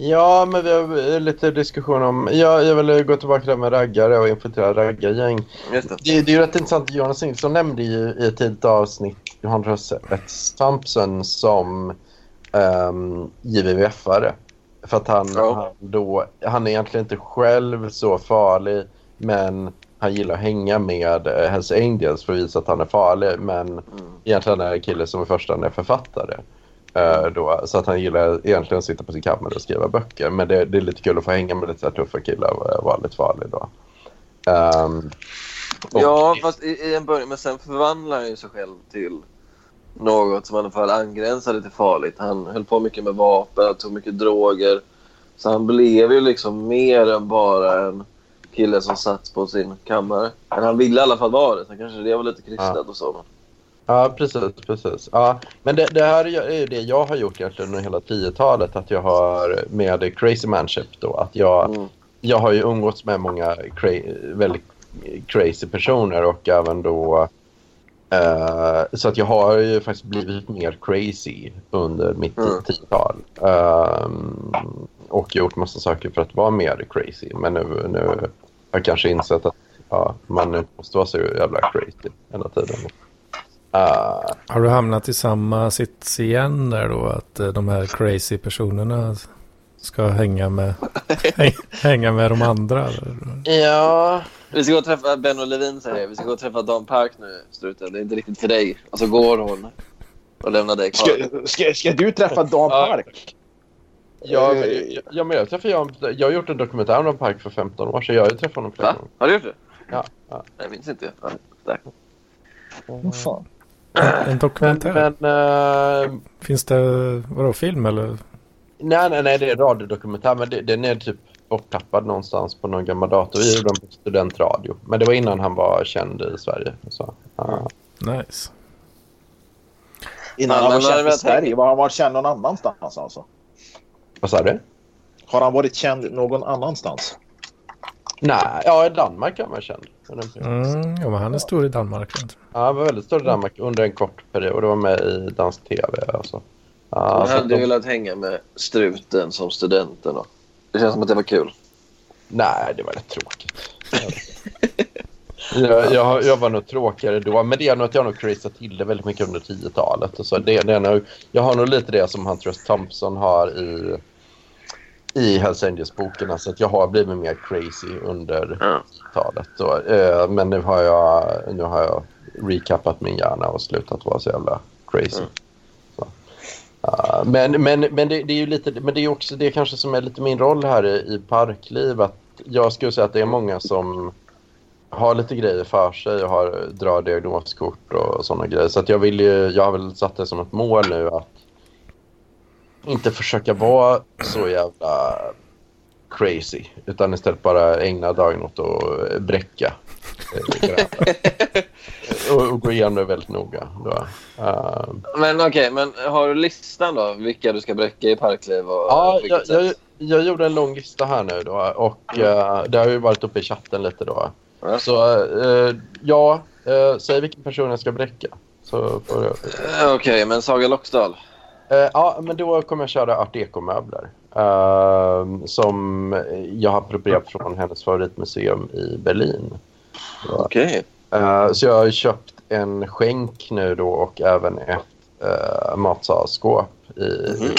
Ja, men vi har lite diskussion om... Ja, jag vill gå tillbaka till det med raggare och infiltrera raggargäng. Det. Det, det är ju rätt intressant. Jonas Nilsson nämnde ju i ett tidigt avsnitt Johannes ett Sampson som um, JVVF-are. För att han, Ja. han, då, han är egentligen inte själv så farlig men han gillar att hänga med uh, Hells Angels för att visa att han är farlig. Men Mm. egentligen är det en kille som i första hand är författare. Eh, då, så att han gillar egentligen att sitta på sin kammare och skriva böcker. Men det, det är lite kul att få hänga med lite tuffa killar och vara lite farlig då. Ehm, och- Ja, fast i, i en början. Men sen förvandlar han ju sig själv till något som i alla fall angränsade till farligt. Han höll på mycket med vapen, han tog mycket droger. Så han blev ju liksom mer än bara en kille som satt på sin kammare. Men han ville i alla fall vara det. Så kanske det var lite kristet och så. men- Ja, precis. precis. Ja, men det, det här är ju det jag har gjort egentligen under hela 10-talet. Att jag har med Crazy Manship då. Att jag, Mm. jag har ju umgåtts med många cra- väldigt crazy personer och även då... eh, så att jag har ju faktiskt blivit mer crazy under mitt Mm. 10-tal. Ehm, och gjort massa saker för att vara mer crazy. Men nu, nu har jag kanske insett att ja, man inte måste vara så jävla crazy hela tiden. Eh, Har du hamnat i samma sits igen där då? Att eh, de här crazy personerna ska hänga med, häng, hänga med de andra? eller? Ja, Vi ska gå och träffa Ben och Levin säger vi ska gå och träffa Dan Park nu struten. Det är inte riktigt för dig. Och så går hon och lämnar dig kvar. Ska, ska, ska du träffa Dan Ja. Park? ja, Eh, men, jag, jag, men jag träffade Jan, jag har gjort en dokumentär om Ron Park för 15 år sedan. Jag har ju träffat honom flera Va? gånger. Har du gjort det? Ja, ja. Nej, jag minns inte. Ja, där. Vad fan? En Men, dokumentär? men eh, Finns det, vadå, film eller? Nej, nej, nej, det är en radiodokumentär. Men det, den är typ borttappad någonstans på någon gammal dator. Vi gjorde den på studentradio. Men det var innan han var känd i Sverige. Så, ja. Nice. Innan han var känd i Sverige. Var han varit känd någon annanstans alltså? Vad sa du? Har han varit känd någon annanstans? Nej, ja, i Danmark kan man känd. under en period. Mm, ja, men han är stor i Danmark. Ja, han var väldigt stor i Danmark under en kort period. Det var med i dansk tv. Alltså. Ja, Jag hade de- velat hänga med struten som studenten. Då. Det känns som att det var kul. Nej, det var rätt tråkigt. jag, jag, jag var nog tråkigare då, men det är nog att jag nog crazeat till det väldigt mycket under 10-talet. Och så det, det är nog, jag har nog lite det som Hunter. Thompson har i, i Hells Angels-boken. Alltså att jag har blivit mer crazy under Ja. 10-talet. Så, eh, men nu har, jag, nu har jag recapat min hjärna och slutat vara så jävla crazy. Mm. Uh, men men, men det, det är ju lite, men det är också det kanske som är lite min roll här i, i parkliv. Att jag skulle säga att det är många som har lite grejer för sig och har, drar diagnoskort och sådana grejer. Så att jag vill ju, jag har väl satt det som ett mål nu att inte försöka vara så jävla crazy. Utan istället bara ägna dagen åt att bräcka eh. Och, och gå igenom det väldigt noga. Då. Uh, Men okej, men har du listan då? Vilka du ska bräcka i parkliv och Ja, jag, jag, jag gjorde en lång lista här nu då och eh, det har ju varit uppe i chatten lite då. Ja. Så eh, ja, uh, säg vilken person jag ska bräcka. Så får jag... Okej, men Saga Loxdal. Ja, men då kommer jag köra Art Deco-möbler. eh, som jag har approprierat från hennes favoritmuseum i Berlin. Okej. Eh, så jag har köpt en skänk nu då och även ett uh, matsalsskåp i, Mhm.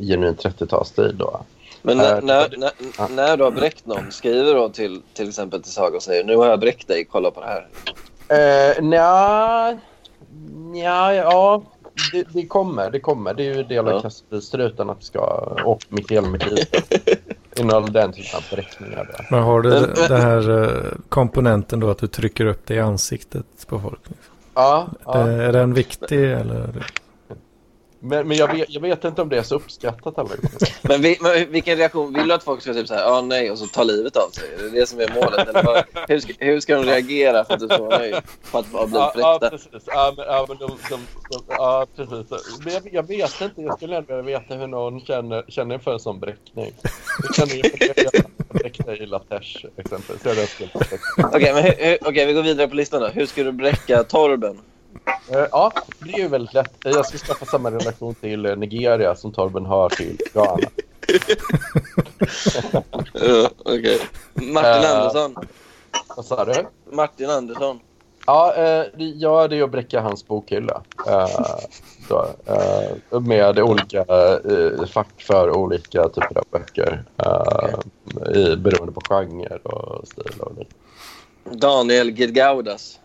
i genuin 30-talsstil då. Men när, Eh, när, när, när du har bräckt någon, skriver då till, till exempel till Saga och säger nu har jag bräckt dig, kolla på det här. Uh, nja, nja, ja, det, det kommer. Det kommer. Det är ju del av Ja. kastbilstruten att det ska och mitt hela mitt liv innehåller den typen av beräkningar. Där. Men har du Men- den här eh, komponenten då att du trycker upp det i ansiktet på folk? Ja, ja. Eh, Är den viktig eller? Men, men jag, vet, jag vet inte om det är så uppskattat alla gånger. Men, vi, men vilken reaktion? Vill du att folk ska typ säga ja nej och så ta livet av sig? Är det det som är målet? Eller vad, hur, ska, hur ska de reagera för att du ska vara nöjd? För att ha blivit Ja, ja, precis. Ja, men, ja, men de, de, de, ja, precis. Men jag, jag vet inte. Jag skulle ändå vilja veta hur någon känner, känner för en sån bräckning. Hur känner ni för att bräckta i Latesh exempelvis? Okej, men hur, hur, okej, vi går vidare på listan då. Hur ska du bräcka Torben? Eh, Ja, det är ju väldigt lätt. Jag ska skaffa samma relation till eh, Nigeria som Torben har till Ghana. Ja, okej. Martin Eh. Andersson. Vad sa du? Martin Andersson. Ja, eh, det- ja, det är att bräcka hans bokhylla. Eh, då, eh, med olika eh, fack för olika typer av böcker. Eh, i, beroende på genre och stil och. Daniel Gidgaudas.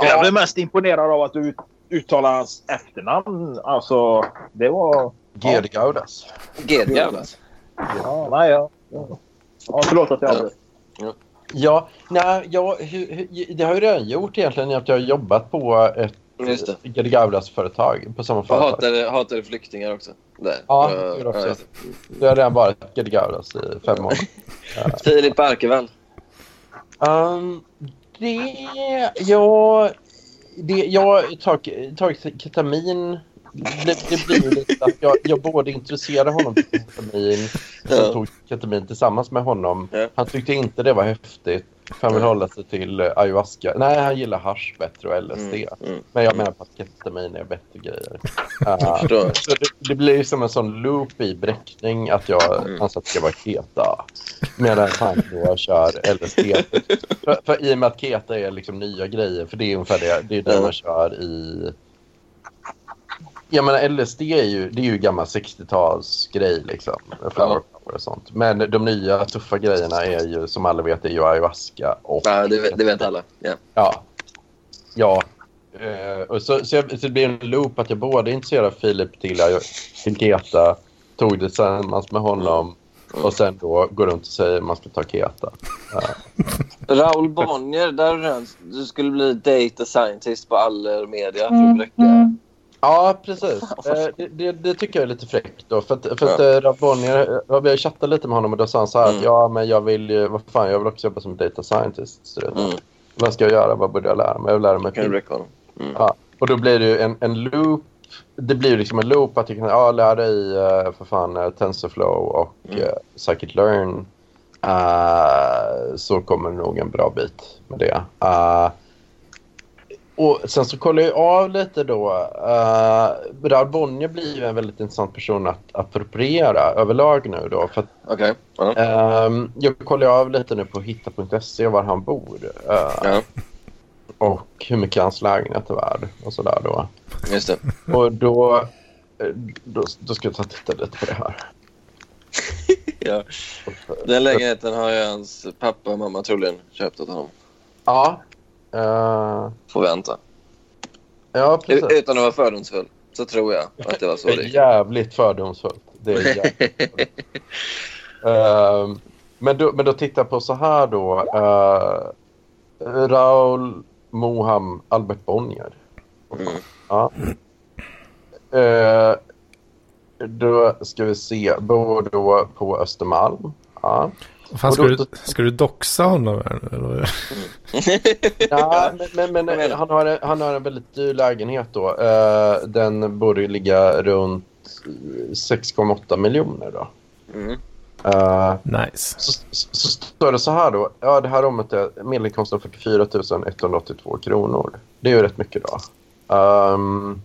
Ehm, Jag ja, blev mest imponerad av att du ut- uttalar hans efternamn. Alltså, det var... Gerd Gaudas. Gidgaudas. Ja, nej, ja. ja förlåt att jag hade... Ja, nej, jag, det har jag redan gjort egentligen att jag har jobbat på ett Just det. Gerd Gaudas-företag på samma Och företag. hatade, hatade flyktingar också. Där. Ja, Ja, det också. det. Jag har redan varit Gerd Gaudas i fem år. Filip Arkevall. Um, det... Ja... Det, jag tar, tar ketamin. Det, det blir lite att jag, jag både intresserade honom för ketamin och Ja. tog ketamin tillsammans med honom. Ja. Han tyckte inte det var häftigt. För han vill hålla sig till eh, ayahuasca. Nej, han gillar hasch bättre och LSD. Mm, mm. Men jag menar på att ketamin är bättre grejer. Uh, så det, det blir som en sån loop i bräckning att jag Mm. anser att det ska vara keta. Medan han då kör LSD. för, för i och med att keta är liksom nya grejer, för det är ungefär det, det, är det man kör i... Jag menar LSD är ju, det är ju gammal 60-talsgrej liksom. Flower power och sånt. Men de nya tuffa grejerna är ju som alla vet är ju ayahuasca och Ja, det, vet- det vet alla. Ja. Ja. Ja. Eh, och så, så, jag, så det blir en loop att jag både av Filip till, till Keta, tog det tillsammans med honom och sen då går runt och säger att man ska ta Keta. Raoul Bonnier, där är du skulle bli data scientist på all media för att bräcka. Ja, precis. Eh, det, det, det tycker jag är lite fräckt då. För att, för att Ja. Rav Bonnier, eh, vi har chattat lite med honom och då sa han så här Mm. att ja, men jag vill ju, vad fan, jag vill också jobba som data scientist. Mm. Vad ska jag göra? Vad borde jag lära mig? Jag vill lära mig Kan du honom? Mm. Ja, och då blir det ju en, en loop. Det blir liksom en loop att du kan ja, lära dig för fan TensorFlow och Mm. uh, Scikit-learn. Uh, så kommer det nog en bra bit med det. Uh, och sen så kollar jag av lite då. Uh, Raoul Bonnier blir ju en väldigt intressant person att appropriera överlag nu då. För att, Okej. Ja. ehm, jag kollar av lite nu på hitta.se var han bor. Uh, ja, och hur mycket hans lägenhet är värd och sådär då. just det. Och då, eh, då, då ska jag ta och titta lite på det här. Ja. Den lägenheten har ju hans pappa och mamma troligen köpt åt honom. Ja. Uh, Får vänta. ja, precis. utan att vara fördomsfull så tror jag att det var så Det gick. jävligt fördomsfullt. Det är jävligt. Ehm, men, då, men då tittar jag på så här då. Uh, Raoul Moham Albert Bonnier. Mm. Ja. Eh, då ska vi se. Bor då på Östermalm. Ja. Fan, ska, då- du, ska du doxa honom? här nu, Eller? Ja, men, men, men han, har en, han har en väldigt dyr lägenhet då. Eh, den borde ju ligga runt 6,8 miljoner då. Mm. Eh, Nice. så, så, så står det så här då. Ja, det här rummet är medelinkomsten 44 182 kronor. Det är ju rätt mycket då. Ehm,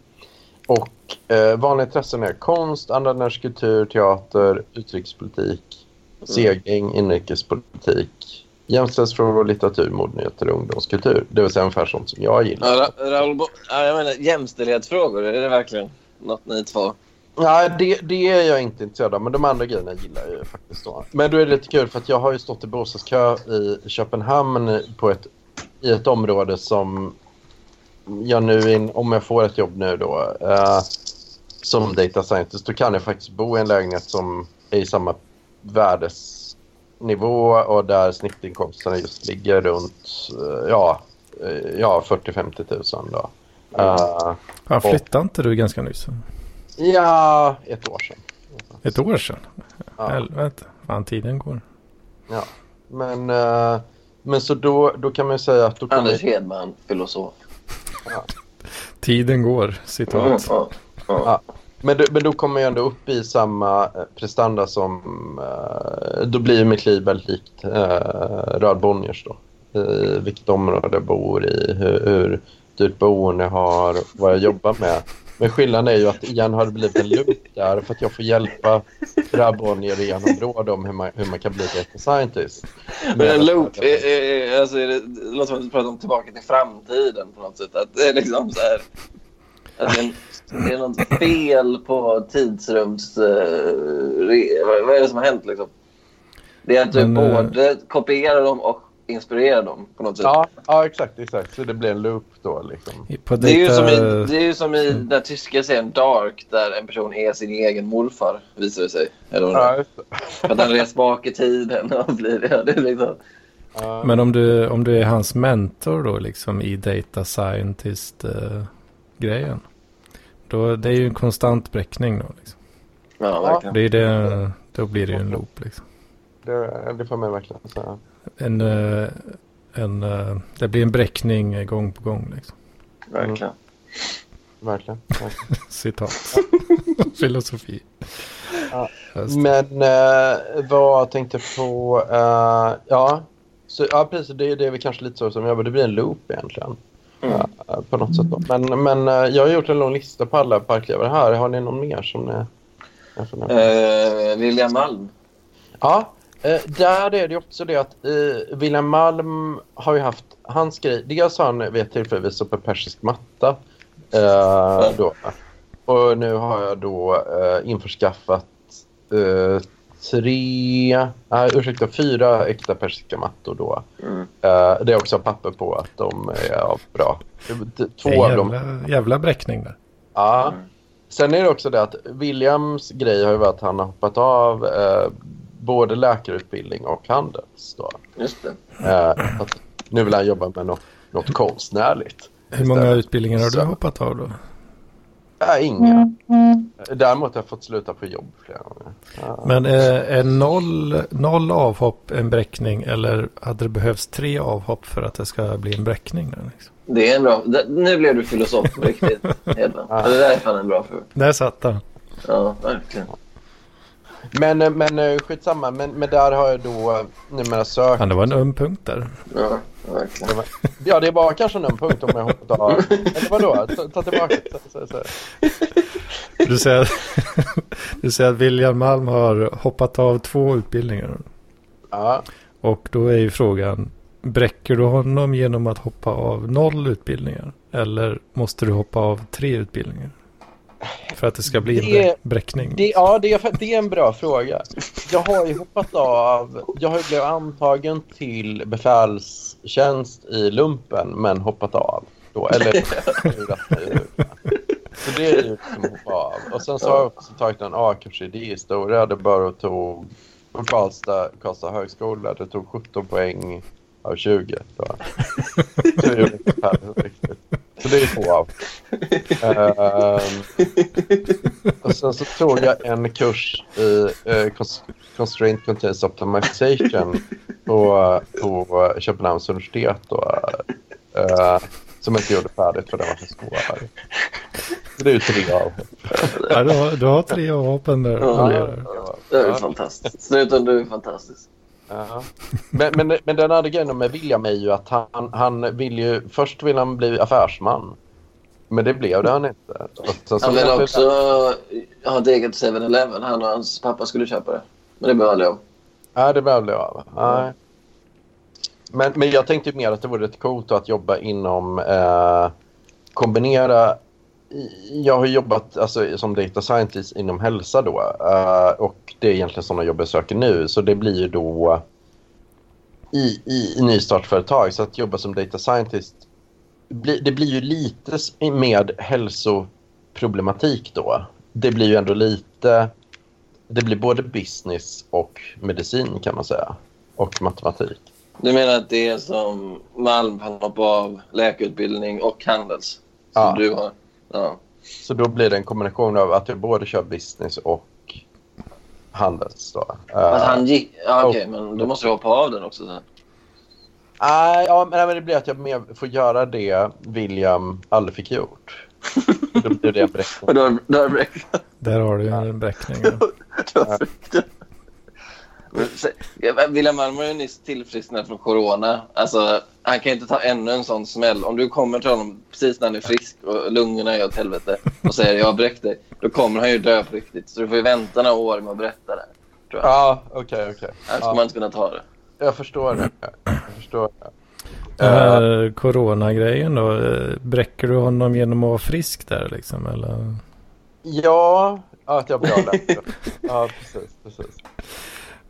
och eh, vanliga intressen är konst, andrahanders kultur, teater, utrikespolitik, segling, inrikespolitik, jämställdhetsfrågor, litteratur, modenyheter och ungdomskultur. Det vill säga ungefär sånt som jag gillar. Ja, Ra- Raoul Bo- ja, jag menar jämställdhetsfrågor. Är det verkligen något ni två? Nej, det, det är jag inte intresserad av, men de andra grejerna gillar jag ju faktiskt då. Men då är det lite kul för att jag har ju stått i bostadskö i Köpenhamn på ett, i ett område som jag nu, in, om jag får ett jobb nu då, eh, som data scientist, då kan jag faktiskt bo i en lägenhet som är i samma värdesnivå och där snittinkomsterna just ligger runt, eh, ja, eh, ja 40-50 tusen då. Uh, Han flyttade inte du ganska nyss? ja, ett år sedan. Ett år sedan? Ja. Helvete. Fan, tiden går. Ja. Men, eh, men så då, då kan man ju säga att då kommer... Anders Hedman, filosof. Tiden går, Mm, citat. ja, ja. Men, men då kommer jag ändå upp i samma eh, prestanda som... Eh, då blir mitt liv väldigt likt eh, Röd Bonniers då. I vilket område jag bor i, hur, hur dyrt boende jag har, vad jag jobbar med. Men skillnaden är ju att igen har det blivit en loop där för att jag får hjälpa Röd Bonnier genom råd om hur man, hur man kan bli data scientist. Men en loop, är, är, är, alltså är det låter som att du pratar om tillbaka till framtiden på något sätt. Att det är liksom så här... Att det, är en, det är något fel på tidsrums... Uh, vad, vad är det som har hänt liksom? Det är att du Men, eh, både kopierar dem och inspirerar dem på något sätt. Ja, ja, exakt, exakt. Så det blir en loop då liksom. På Det är, ju som i, det är ju som i den tyska serien Dark där en person är sin egen morfar, visar det sig. Eller Ja, att han reser bak i tiden och blir det. det liksom, Ja. Men om du, om du är hans mentor då liksom i data scientist-grejen. då det är ju en konstant bräckning då. Liksom. ja, verkligen. Det är det, då blir det ju en loop liksom. Det, det får man verkligen säga. En, eh, en, eh, det blir en bräckning gång på gång liksom. verkligen. Verkligen. verkligen. Citat. Filosofi. Ja. Men eh, vad tänkte jag på? eh, ja, så, ja, precis. Det, det är väl kanske lite så som jag Det blir en loop egentligen. Mm. Eh, på något sätt. Då. Men, men eh, jag har gjort en lång lista på alla parklevare här. Har ni någon mer som ni... Eh, William Malm. Ja, eh, där är det också det att eh, William Malm har ju haft hans grej. Dels har han vid ett tillfälle visat på persisk matta. Eh, då. Och nu har jag då eh, införskaffat eh, tre, nej ursäkta, fyra äkta persiska mattor då. Mm. Eh, det är också papper på att de är av bra. Två är av dem jävla, jävla bräckning där. Ja. Mm. Sen är det också det att Williams grej har ju varit att han har hoppat av eh, både läkarutbildning och handels. Då. Just det. Eh, att nu vill han jobba med något, något konstnärligt. Hur många istället. utbildningar har du hoppat av då? Nej, inga. Däremot har jag fått sluta på jobb flera gånger. Ja. Men är, är noll, noll avhopp en bräckning eller hade det behövts tre avhopp för att det ska bli en bräckning? Där, liksom? Det är en bra... det- Nu blev du filosof på riktigt, Hedman. Ja. Det där är fan en bra fråga. Där satt han. Ja, verkligen. Men, eh, men eh, skitsamma. Men, men där har jag då eh, numera sökt. Fan, det var en öm punkt där. Ja, verkligen. Ja, det var kanske en punkt om jag hoppat av. Eller vadå? Ta, ta tillbaka. Så, så, så. Du säger, du säger att William Malm har hoppat av två utbildningar. Ja. Och då är ju frågan, bräcker du honom genom att hoppa av noll utbildningar? Eller måste du hoppa av tre utbildningar? För att det ska bli en Det- brä- bräckning. Det, ja, det är, det är en bra fråga. Jag har ju hoppat av. Jag har ju blivit antagen till befälstjänst i lumpen men hoppat av. Då, eller Så det är ju liksom hoppa av. Och sen så har jag också tagit en A-kurs i idéhistoria. Det bara tog på Karlstad, Karlstad högskola. Det tog 17 poäng av 20. Då. Så, gjorde inte färdigt riktigt. Så det är två av. Ehm, och sen så tog jag en kurs i cons- Constraint Continuous Optimization på, på Köpenhamns universitet. Då, eh, som jag inte gjorde färdigt för den var för svår. Så det är ju tre av. Ja, du, har, du har tre avhoppen där. Ja. Det är Ja. fantastiskt. Snuten, du är fantastisk. Ja. Men, men, men den andra grejen med William är ju att han, han vill ju... Först vill han bli affärsman. Men det blev det han inte. Han vill blev det- också ha ett eget 7-Eleven. Han och hans pappa skulle köpa det. Men det blev aldrig av. Nej, det blev aldrig av. Nej. Men, men jag tänkte mer att det vore rätt coolt att jobba inom... Eh, kombinera... Jag har jobbat alltså, som data scientist inom hälsa då. Eh, och det är egentligen sådana jobb jag söker nu. Så det blir ju då i, i, i nystartsföretag. Så att jobba som data scientist, det blir ju lite med hälsoproblematik då. Det blir ju ändå lite... Det blir både business och medicin kan man säga. Och matematik. Du menar att det är som Malm, han hoppar av läkarutbildning och Handels. som Ja. du har. Ja. Så då blir det en kombination av att jag både kör business och handels. Då. Att Eh, han gick... Ja, okej, men då måste du hoppa av den också sen. Nej, ja, men men det blir att jag mer får göra det William aldrig fick gjort. Då blir det en beräkning. Och då har då har du Där har du en bräckning. du- Men ja, William Malm har ju nyss tillfrisknat från corona. Alltså, han kan ju inte ta ännu en sån smäll. Om du kommer till honom precis när han är frisk och lungorna är åt helvete och säger jag har bräckt dig, då kommer han ju dö på riktigt. Så du får ju vänta några år med att berätta det. Tror jag. Ja, okej, okej. Annars Ja. kommer man inte kunna ta det. Jag förstår det. Jag förstår det. Den här coronagrejen då. eh, Bräcker du honom genom att vara frisk där liksom? Eller? Ja, ja, att jag blir av. Ja, precis, precis.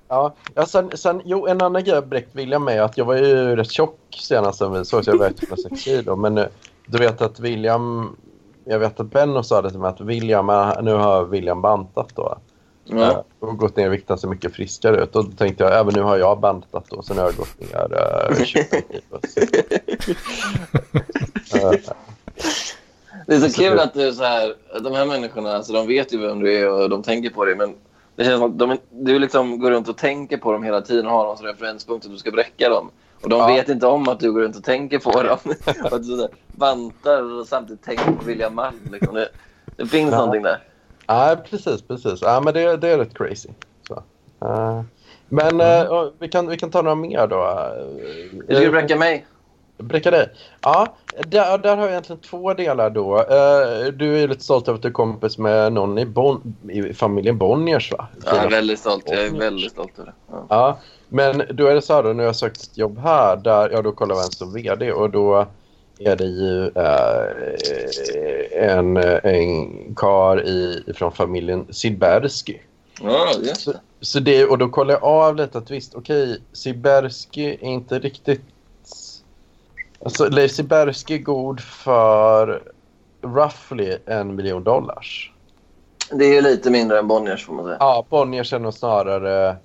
Ja, ja sen, sen, jo, en annan grej jag bräckt William med är att jag var ju rätt tjock senast vi såg, så jag vägde 106 kilo. Men eh, du vet att William, jag vet att Benno sa det till mig att William, eh, nu har William bantat då. Eh, Ja. Och gått ner i vikt, ser mycket friskare ut. Och då tänkte jag, även nu har jag bantat då, så nu har jag gått ner uh, 25 kilo. Så, eh, Det är så Alltså, kul det- att du så här, de här människorna, alltså, de vet ju vem du är och de tänker på dig. Men det känns som att de, du liksom går runt och tänker på dem hela tiden och har som referenspunkt och du ska bräcka dem. Och de Ja. vet inte om att du går runt och tänker på dem. och att du bantar och samtidigt tänker på William Malm. Liksom. Det, det finns Ja. någonting där. Nej, precis, precis. Ja, men det, det är rätt crazy. Så. Eh, men eh, vi, kan, vi kan ta några mer då. Du ska bräcka mig. Bräcka dig? Ja, där, där har jag egentligen två delar då. Eh, du är ju lite stolt över att du är kompis med någon i, bon, i familjen Bonniers va? Ja, jag är väldigt stolt. Jag är väldigt stolt över det. Ja. Ja, men då är det så här då, när jag sökt ett jobb här, där, ja då kollar vem som är VD och då är det ju eh, en, en kar i, från familjen Silbersky. Ja, just Så, det. så det, och då kollar jag av lite att visst, okej, Silbersky är inte riktigt... Alltså Leif Silbersky är god för roughly en miljon dollars. Det är ju lite mindre än Bonniers får man säga. Ja, Bonniers är nog snarare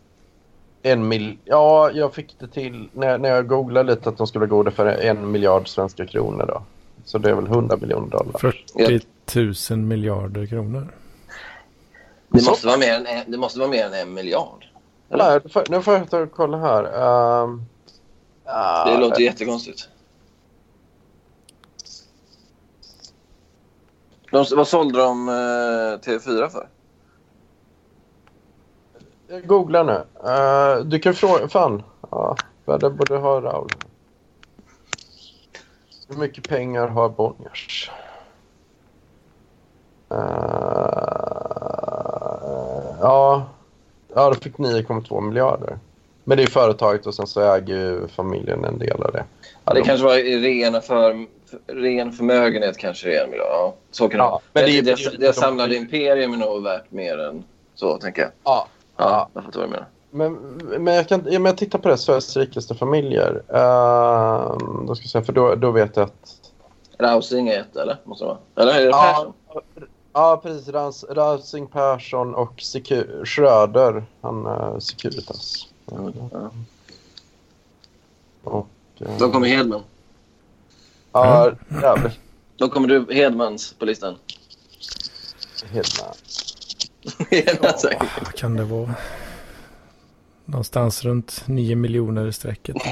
en mil... Ja, jag fick det till när, när jag googlade lite att de skulle vara goda för en miljard svenska kronor då. Så det är väl 100 miljoner dollar. 40 000 miljarder kronor. Det måste vara mer än en, det måste vara mer än en miljard. Nej, nu får- jag ta och kolla här. Um, Det låter jättekonstigt. De, vad sålde de eh, TV4 för? Jag googlar nu. Eh, du kan fråga... Fan. Ja, det borde ha Raul. Hur mycket pengar har Bonniers? Eh, ja, ja, de fick 9,2 miljarder. Men det är företaget och sen så äger ju familjen en del av det. Ja, Det de- kanske var i ren, för, ren förmögenhet kanske det är en miljard. Ja, så kan Ja, det men det Det, det samlade imperium är nog värt mer än så, tänker jag. ja, Ja, ja. jag fattar vad du menar. Men, men, jag kan, ja, men jag tittar på det, Sveriges rikaste familjer. Uh, då ska jag säga, för då, då vet jag att... Rausing är ett, eller? Måste det vara? Eller är det Ja, Persson? ja precis. Rans, Ransing Persson och Secu- Schröder, han uh, Securitas. Mm, ja. Och, eh, Då kommer Hedman. Ja, jävligt. Då kommer du Hedmans på listan. Hedman. Hedman säkert. Vad kan det vara? Någonstans runt 9 miljoner i strecket.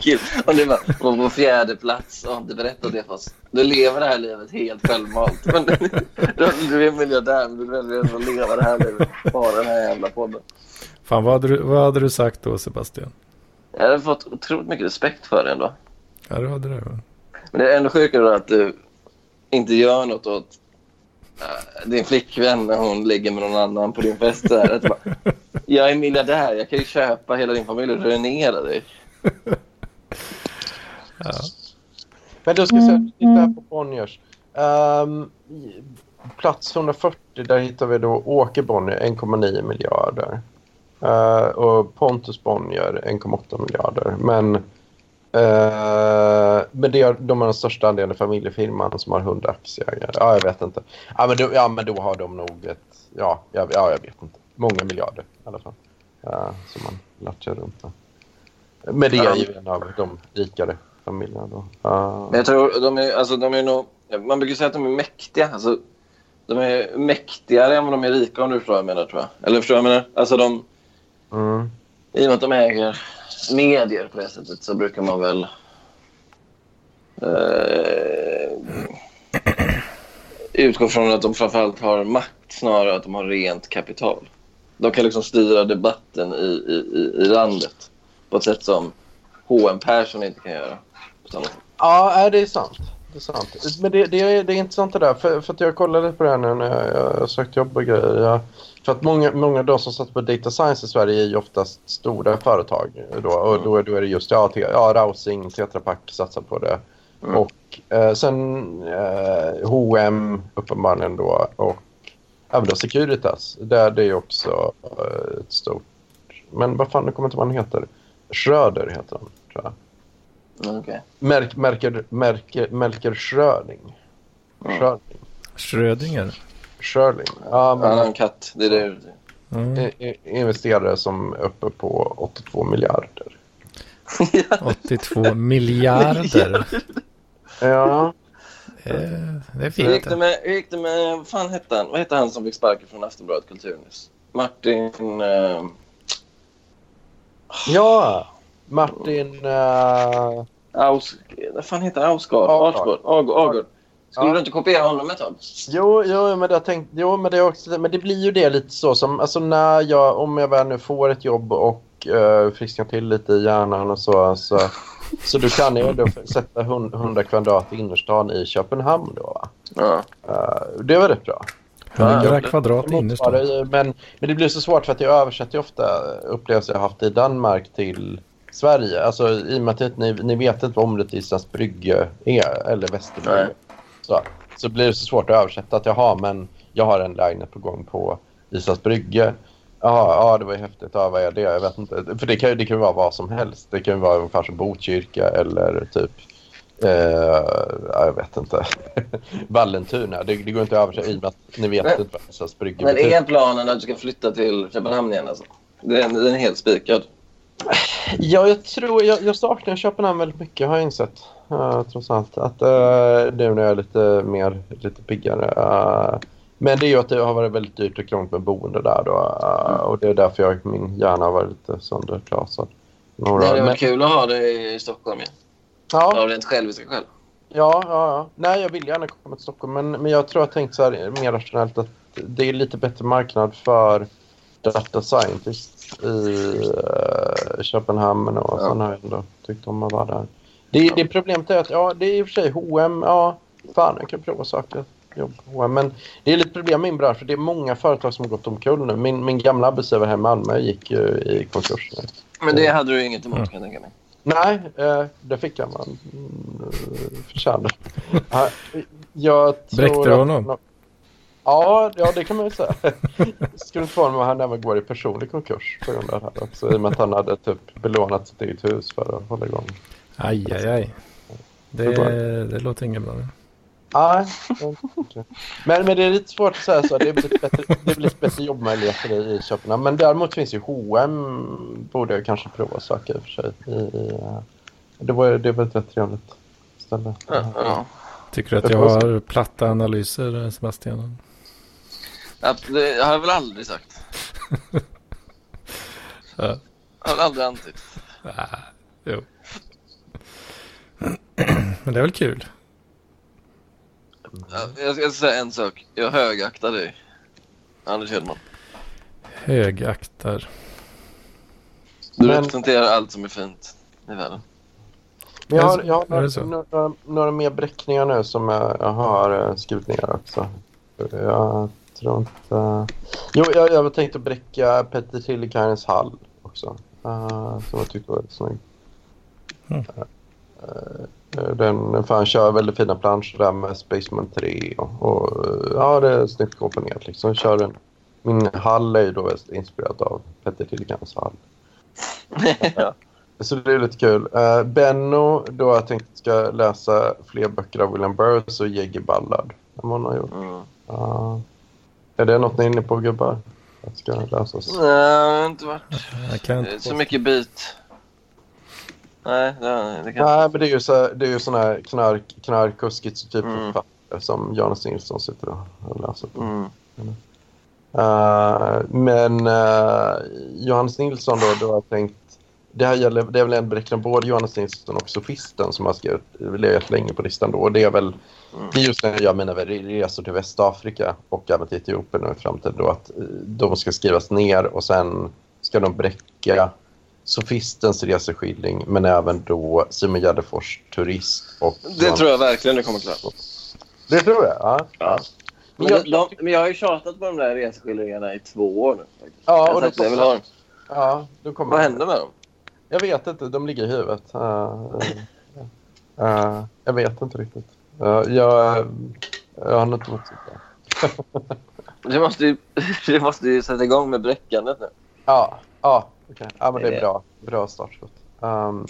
Kul. Om var var på fjärde plats och inte berättat det för oss. Du lever det här livet helt självmant. Men du, du, du är miljardär men du väljer ändå att leva det här livet. Bara den här jävla podden. Fan, vad hade, du, vad hade du sagt då Sebastian? Jag hade fått otroligt mycket respekt för det ändå. Ja, du hade det. va? Men det är ändå sjukare att du inte gör något åt äh, din flickvän när hon ligger med någon annan på din fest. Där. Att bara, jag är miljardär, jag kan ju köpa hela din familj och dränera dig. Ja. Men då ska jag säga, titta här på Bonniers. I- plats 140, där hittar vi då Åke Bonnier, 1,9 miljarder. Uh, och Pontus Bonnier, 1,8 miljarder. Men, uh, men det är, de har den största andelen familjefirman som har 100 aktieägare. Ja, jag vet inte. Ja, men då, ja, men då har de nog ett... Ja, jag, ja, jag vet inte. Många miljarder i alla fall. Uh, som man latchar runt med. Men det är ju en av de rikare familjerna då. Uh, Men jag tror de är, alltså, de är nog... Man brukar säga att de är mäktiga. Alltså, de är mäktigare än vad de är rika om du förstår vad jag menar tror jag. Eller förstår jag menar? Alltså de mm. I och med att de äger medier på det sättet så brukar man väl... Eh, utgå från att de framförallt har makt snarare än att de har rent kapital. De kan liksom styra debatten i, i, i- landet på ett sätt som H.M. Persson inte kan göra. Ja, det är sant. Det är sant. Men det, det, är, det är intressant det där. För, för att jag kollade på det här nu när jag, jag sökte jobb och grejer. Jag, för att många, många av de som satsar på data science i Sverige är ju oftast stora företag. Då, och då, då är det just ja, te, ja, Rausing, Tetra Pak satsar på det. Mm. Och eh, sen eh, H&M uppenbarligen då. Och även då Securitas. Där det är också eh, ett stort... Men vad fan, nu kommer inte vad han heter. Schröder heter han, tror jag. Mm, okej. Merk, Merker, Merker, Melker Schröding. Mm. Schröding. Schrödinger. Schröding. Ja, Han har men en katt. Det är det. Mm. investerare som är uppe på 82 miljarder. 82 miljarder. Ja, Eh, Det är Hur gick fint. det med, hur gick det med vad fan hette han? Vad hette han som fick sparken från Aftonbladet Kulturnyss? Martin... Eh, ja. Martin... eh, Aus, vad fan heter han? Ausgard? Agard. Skulle Ja. du inte kopiera honom ett tag? jo, jo, men det, jag tänkt, jo, men det är också, men det blir ju det lite så som, alltså när jag, om jag väl nu får ett jobb och uh, frisknar till lite i hjärnan och så, så, så du kan ju ändå sätta hund- 100 kvadrat i innerstan i Köpenhamn då va? Ja. Eh, det var rätt bra. 100 kvadrat innerstan. Motsvarar- Men, men det blir så svårt för att jag översätter ju ofta upplevelser jag haft i Danmark till Sverige. Alltså i och med att ni, ni vet inte vad området Islands brygge är, eller Västerbrygge. Så, så blir det så svårt att översätta att jaha, men jag har en lägenhet på gång på Islands brygge. Jaha, ja det var ju häftigt. Ja, vad är det? Jag vet inte. För det kan ju det kan vara vad som helst. Det kan ju vara ungefär som Botkyrka eller typ ja, jag vet inte. Vallentuna. Det, det går inte att översätta i och med att ni vet Men- inte vad Islands brygge Men är planen att du ska flytta till Köpenhamn igen alltså? Den, den är helt spikad. Ja, jag tror jag, jag saknar Köpenhamn väldigt mycket har jag insett. Uh, trots allt. Att, uh, nu när jag är lite mer lite piggare. Uh, men det är ju att det har varit väldigt dyrt och krångligt med boende där då. Uh, och det är därför jag, min hjärna har varit lite söndertrasad. Det Några, hade men, varit kul att ha det i Stockholm igen. ja, Av rent själviska skäl. ja, ja, ja. Nej, jag vill gärna komma till Stockholm. Men, men jag tror jag tänkt så här mer rationellt att det är lite bättre marknad för data scientists i uh, Köpenhamn. Och Ja. jag ändå tyckt om att vara där. Det, det problemet är att ja, det är i och för sig H&M. Ja, fan jag kan prova saker. Jobb H&M. Men det är lite problem med min bransch för det är många företag som har gått omkull nu. Min, min gamla arbetsgivare här i Malmö gick ju i konkurs. Men det hade du inget emot kan jag tänka mig. Nej, eh, det fick jag man mm, förtjänade. Ja, jag Bräckte du att- honom? Ja, ja, det kan man ju säga. Skulle inte förvåna mig om han även går i personlig konkurs på grund av det här också. I och med att han hade typ belånat sitt eget hus för att hålla igång. Aj, aj, aj. Det, det låter inget bra. Nej, men, men det är lite svårt att säga så. Det blir bättre, det blir bättre jobbmöjligheter i, i Köpenhamn. Men däremot finns ju H&M borde jag kanske prova att söka i och för sig. I, i, eh, det, var, det var ett rätt trevligt ställe. Ja, ja. Tycker du att jag har platta analyser, Sebastian? Ja, Det har jag väl aldrig sagt. Ja. Jag har väl aldrig antytt. Ah, jo. Men det är väl kul? Ja, Jag ska säga en sak. Jag högaktar dig. Anders Hedman. Högaktar. Du Men- representerar allt som är fint i världen. Jag har, jag har några, några, några mer bräckningar nu som jag, jag har eh, skrivit ner också. Jag tror inte... Jo, jag, jag tänkte bräcka Petter Tillikainens hall också. Uh, som jag tyckte var snygg. Mm. Eh, den, för han kör väldigt fina planscher där med Spaceman 3 och, och eh, ja, det är snyggt komponerat liksom. Kör en, min hall är ju då inspirerad av Petter Tillikainens hall. Så det är lite kul. Uh, Benno, då har jag tänkt ska läsa fler böcker av William Burroughs och J.G. Ballard. Som hon har gjort. Mm. Uh, är det något ni är inne på gubbar? Att ska läsas? Nej, det har inte varit så mycket bit. Nej, det, det kan Nej, men det är ju, så, det är ju såna här knark, knark och schizofriförfattare Mm. som Jonas Nilsson sitter och läser på. Mm. Eh, men uh, Johannes Nilsson då, då har jag tänkt det här gäller, det är väl en beräkning både Johannes Nilsson och Sofisten som har skrivit, legat länge på listan då. Och det är väl, det är just när jag gör mina resor till Västafrika och även till Etiopien och i framtiden då att eh, de ska skrivas ner och sen ska de bräcka Sofistens reseskildring men även då Simon Gärdenfors turism och... Det tror jag verkligen det kommer klara. Det tror jag, ja. Ja. Men jag, de, men jag har ju tjatat på de där reseskildringarna i två år nu. Faktiskt. ja, jag och sagt jag vill ha dem. Ja, då kommer Vad hände med dem? Jag vet inte, de ligger i huvudet. Uh, uh, uh, jag vet inte riktigt. Uh, jag, jag har inte varit så bra. Du måste, ju, du måste ju sätta igång med bräckandet nu. Ja, ja, okej. ja men det är bra. Bra startskott. Um,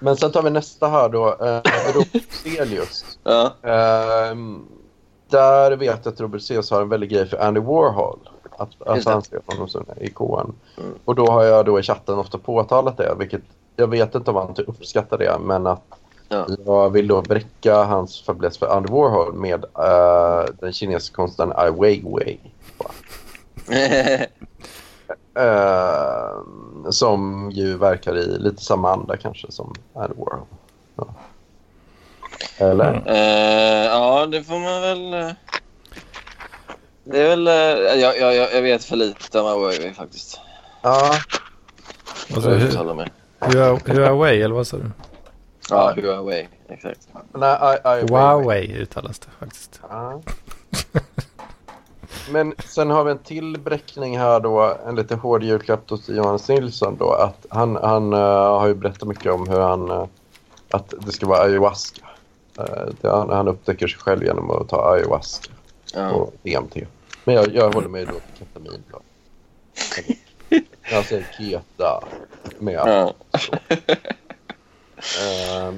men sen tar vi nästa här då. Uh, Robert Celius. Ja. Ehm, där vet jag att Robert Celius har en väldig grej för Andy Warhol. Att, att han ser honom som en ikon. Mm. Och då har jag då i chatten ofta påtalat det, vilket jag vet inte om han uppskattar det, men att Ja. jag vill då bräcka hans fäbless för Andy Warhol med eh, den kinesiska konstnären Ai Weiwei. Uh, som ju verkar i lite samma anda kanske som Andy Warhol. Ja. Eller? Mm. Eh, ja, det får man väl... eh, Det är väl... eh, jag, jag, jag vet för lite om Huawei faktiskt. Ja, Alltså, hur, Huawei, eller vad sa du? Ja, Huawei. Exakt. nej, Ai Weiwei. Huawei uttalas det faktiskt. Ja. Men sen har vi en till bräckning här då, en lite hård julklapp till Johannes Nilsson då. Att han han eh, har ju berättat mycket om hur han, eh, att det ska vara ayahuasca. Uh, det, han, han upptäcker sig själv genom att ta ayahuasca Ja. och DMT. Men jag, jag håller mig då till ketamin då. Jag säger keta med. Ja. Eh,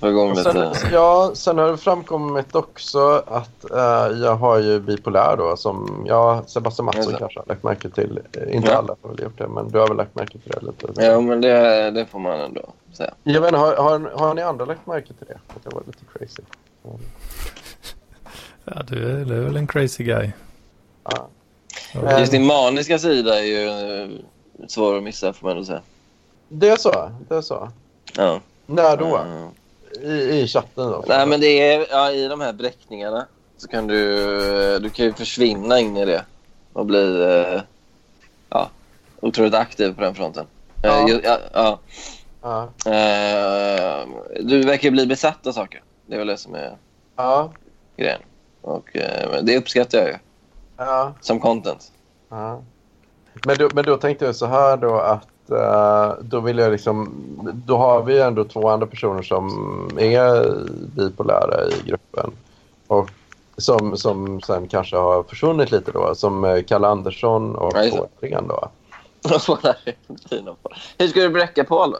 Ja, igång lite. sen, ja, sen har det framkommit också att eh, jag har ju bipolär då som ja, Sebastian Mattsson kanske har lagt märke till. Inte Ja. alla har väl gjort det, men du har väl lagt märke till det lite? Ja, men det, det får man ändå säga. Jag vet har, har, har ni andra lagt märke till det? Att jag var lite crazy? Ja, du är, du är väl en crazy guy. Ja. Ja. Just din maniska sida är ju eh, svår att missa får man ändå säga. Det är så? Det är så? Ja. När då? Mm. I, I chatten då? Nej, men det är ja, i de här bräckningarna så kan du, du kan ju försvinna in i det och bli eh, ja, otroligt aktiv på den fronten. Eh, Ja. ja, ja. Ja. Eh, du verkar bli besatt av saker. Det är väl det som är Ja. grejen. Och det uppskattar jag ju ja. som content. Ja. Men, då, men då tänkte jag så här då att då vill jag liksom, då har vi ändå två andra personer som är bipolära i gruppen. Och som, som sen kanske har försvunnit lite då, som eh, Kalle Andersson och Ja, just det. Paul Ren då. Hur ska du bräcka Paul då?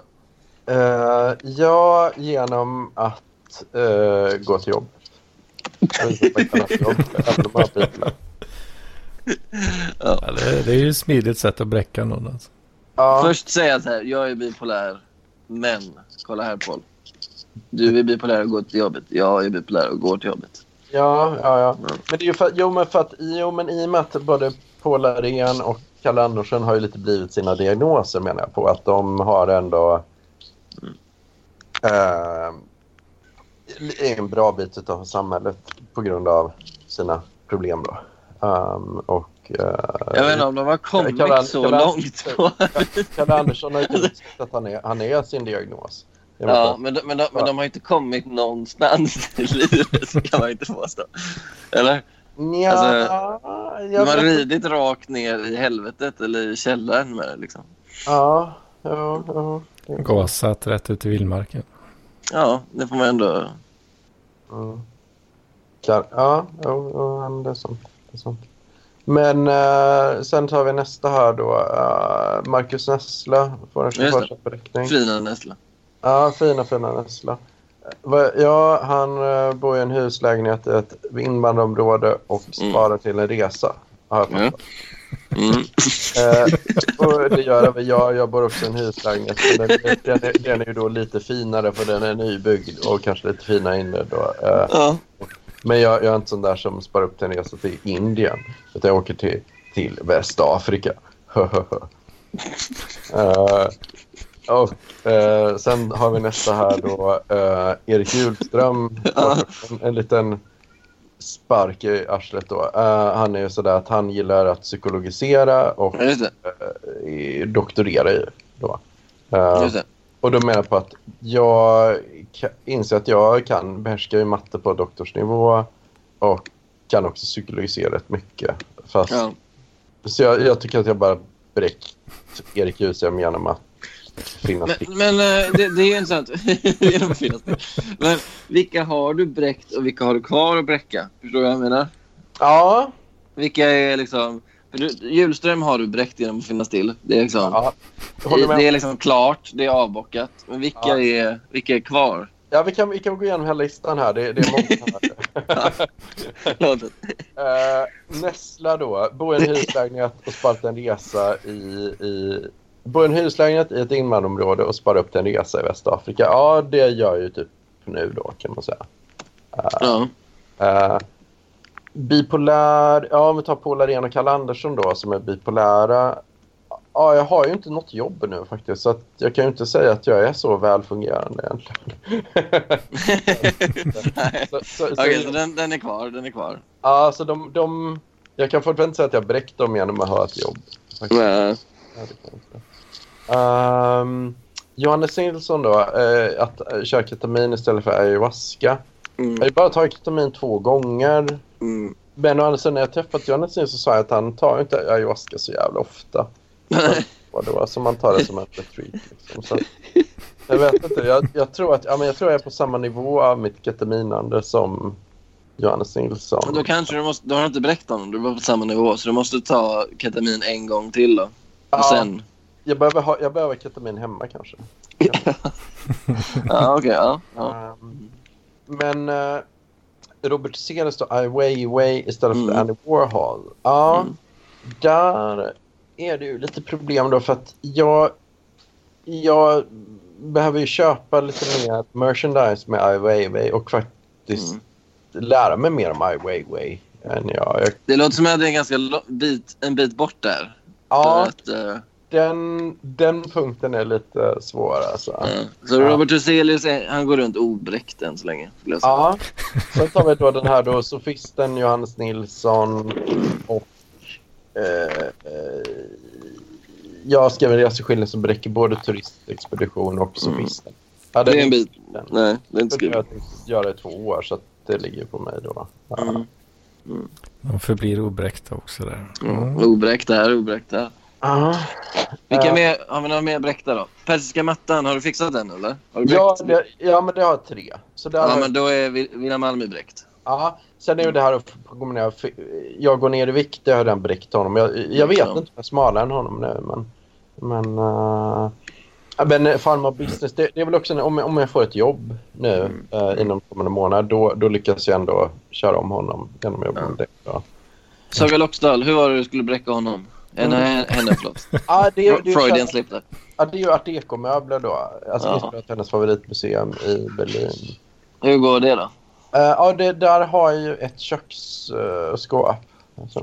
Eh, ja, genom att eh, gå till jobb. Ja, det, det är ju ett smidigt sätt att bräcka någon. Alltså. Ja, Först säga så här, jag är bipolär, men kolla här Paul. Du är bipolär och går till jobbet. Jag är bipolär och går till jobbet. Ja, ja, ja. Mm. Men det är ju för, jo, men för att, jo, men i och med att både Paul Arén och Kalle Andersson har ju lite blivit sina diagnoser menar jag på. Att de har ändå eh, en bra bit av samhället på grund av sina problem då. Um, och Jag vet inte om de har kommit Kalle- så Kalle- långt. På. Kalle Andersson har ju sagt att han är, han är sin diagnos. Ja, men, de, men, de, men de har inte kommit någonstans i livet kan man inte påstå. Eller? Nja, alltså, De har ridit rakt ner i helvetet eller i källaren med det liksom. Ja, ja, ja. Gasat rätt ut i vildmarken. Ja, det får man ändå... Mm. Ja, jo, men det är sant. Det är sant. Men eh, sen tar vi nästa här då. Eh, Marcus Nessla får en Just det. 21 beräkning. Fina Nessla. Ja, fina, fina Nessla. Ja, han eh, bor i en huslägenhet i ett invandrarområde och Mm. sparar till en resa. Har jag Mm. Mm. Eh, och det gör även jag. Jag bor också i en hyreslägenhet. men Den, den, är, den är ju då lite finare för den är nybyggd och kanske lite finare inne då. Eh, Ja. Men jag, jag är inte sån där som sparar upp till en resa till Indien. Utan jag åker till, till Västafrika. Eh, och eh, sen har vi nästa här då. eh, Erik Hjulström. En, en liten spark i arslet då. Eh, han är ju sådär att han gillar att psykologisera och eh, doktorera i. Då. Det. och då menar jag på att jag inser att jag kan behärska ju matte på doktorsnivå och kan också psykologisera rätt mycket. Fast, Ja. Så jag, jag tycker att jag bara bräckt Erik Hjulström genom att finnas Men, men eh, det, det är ju intressant. Genom att finnas men vilka har du bräckt och vilka har du kvar att bräcka? Förstår du vad jag menar? Ja, Vilka är liksom... Hjulström har du bräckt genom att finnas till. Det är liksom, ja. Det, är liksom klart, det är avbockat. Men vilka, Ja. är, vilka är kvar? Ja, vi kan, vi kan gå igenom hela listan här. Det, det är många här. Eh, Nessla då, bo i en hyreslägenhet och spara till en resa i, i... Bo i en hyreslägenhet i ett invandrarområde och spara upp till en resa i Västafrika. Ja, det gör jag ju typ nu då kan man säga. Ja. Eh, bipolär, ja om vi tar Paul Arén och Kalle Andersson då som är bipolära. Ja, jag har ju inte något jobb nu faktiskt så jag kan ju inte säga att jag är så välfungerande egentligen. Nej. så, så, så, Okej, så den, den är kvar. Den är kvar. Ja, så de, de, jag kan fortfarande inte säga att jag bräckt dem genom att ha ett jobb. faktiskt. Inte. Ehm, Johannes Nilsson då, eh, att eh, köra ketamin istället för ayahuasca. Jag har mm, ju bara tagit ketamin två gånger. Mm. Men å andra sidan när jag träffat Nilsson så sa jag att han tar inte ayahuasca så jävla ofta. Och då, så man tar det som en retreat. Liksom. Så, jag vet inte, jag, jag, tror att, ja, men jag tror jag är på samma nivå av mitt ketaminande som Johannes Nilsson. Då kanske du måste... Då har du inte bräckt honom. Du var på samma nivå. Så du måste ta ketamin en gång till då. Och Ja. sen... Jag behöver, ha, jag behöver ketamin hemma kanske. Ja, okej. ja. ja. Um, men uh, Robert Seles då, I Weiwei istället för Mm. Andy Warhol. Ja, Mm. där är det ju lite problem då för att jag, jag behöver ju köpa lite mer merchandise med I Weiwei och faktiskt Mm. lära mig mer om I Weiwei än jag. Det låter som att det är en ganska bit, en bit bort där. ja, att, eh, den, den punkten är lite svår alltså. ja. Så Robert Huselius, han går runt obräckt än så länge. jag. Ja, sen tar vi då den här då, sofisten Johannes Nilsson och eh, eh, jag skrev en reseskildring som räcker både turistexpedition och sofisten. Ja, Det är en bit. den. Nej, det är inte jag skrivet. tänkt göra i två år så att det ligger på mig då. Ja. Mm. De förblir obräckta också där. Mm. Mm. Obräckt där, obräckt där. Ja. Vilka Eh, mer, har vi några mer bräckta då? Persiska mattan, har du fixat den eller? Ja, det, ja, men det har tre. Så där ja, har- men då är William Malmö bräckt. Ja, sen är ju det här att jag går ner i vikt, det har jag redan bräckt honom. Jag, jag vet Ja. inte om jag är smalare än honom nu, men... Men, uh, men Pharma Business, det, det är väl också en- om, jag- om jag får ett jobb nu Mm. eh, inom kommande månad, då, då lyckas jag ändå köra om honom genom jobb Ja. med det. Ja. Saga Loxdal, hur var det du skulle bräcka honom? Eh, nej, henne förlåt. Ah, det, är- det, är- Freudian slip där. ja, det är ju Art Deco-möbler då. Alltså, vi spelar till hennes favoritmuseum i Berlin. Hur går det då? Eh, ja, det, där har jag ju ett köksskåp.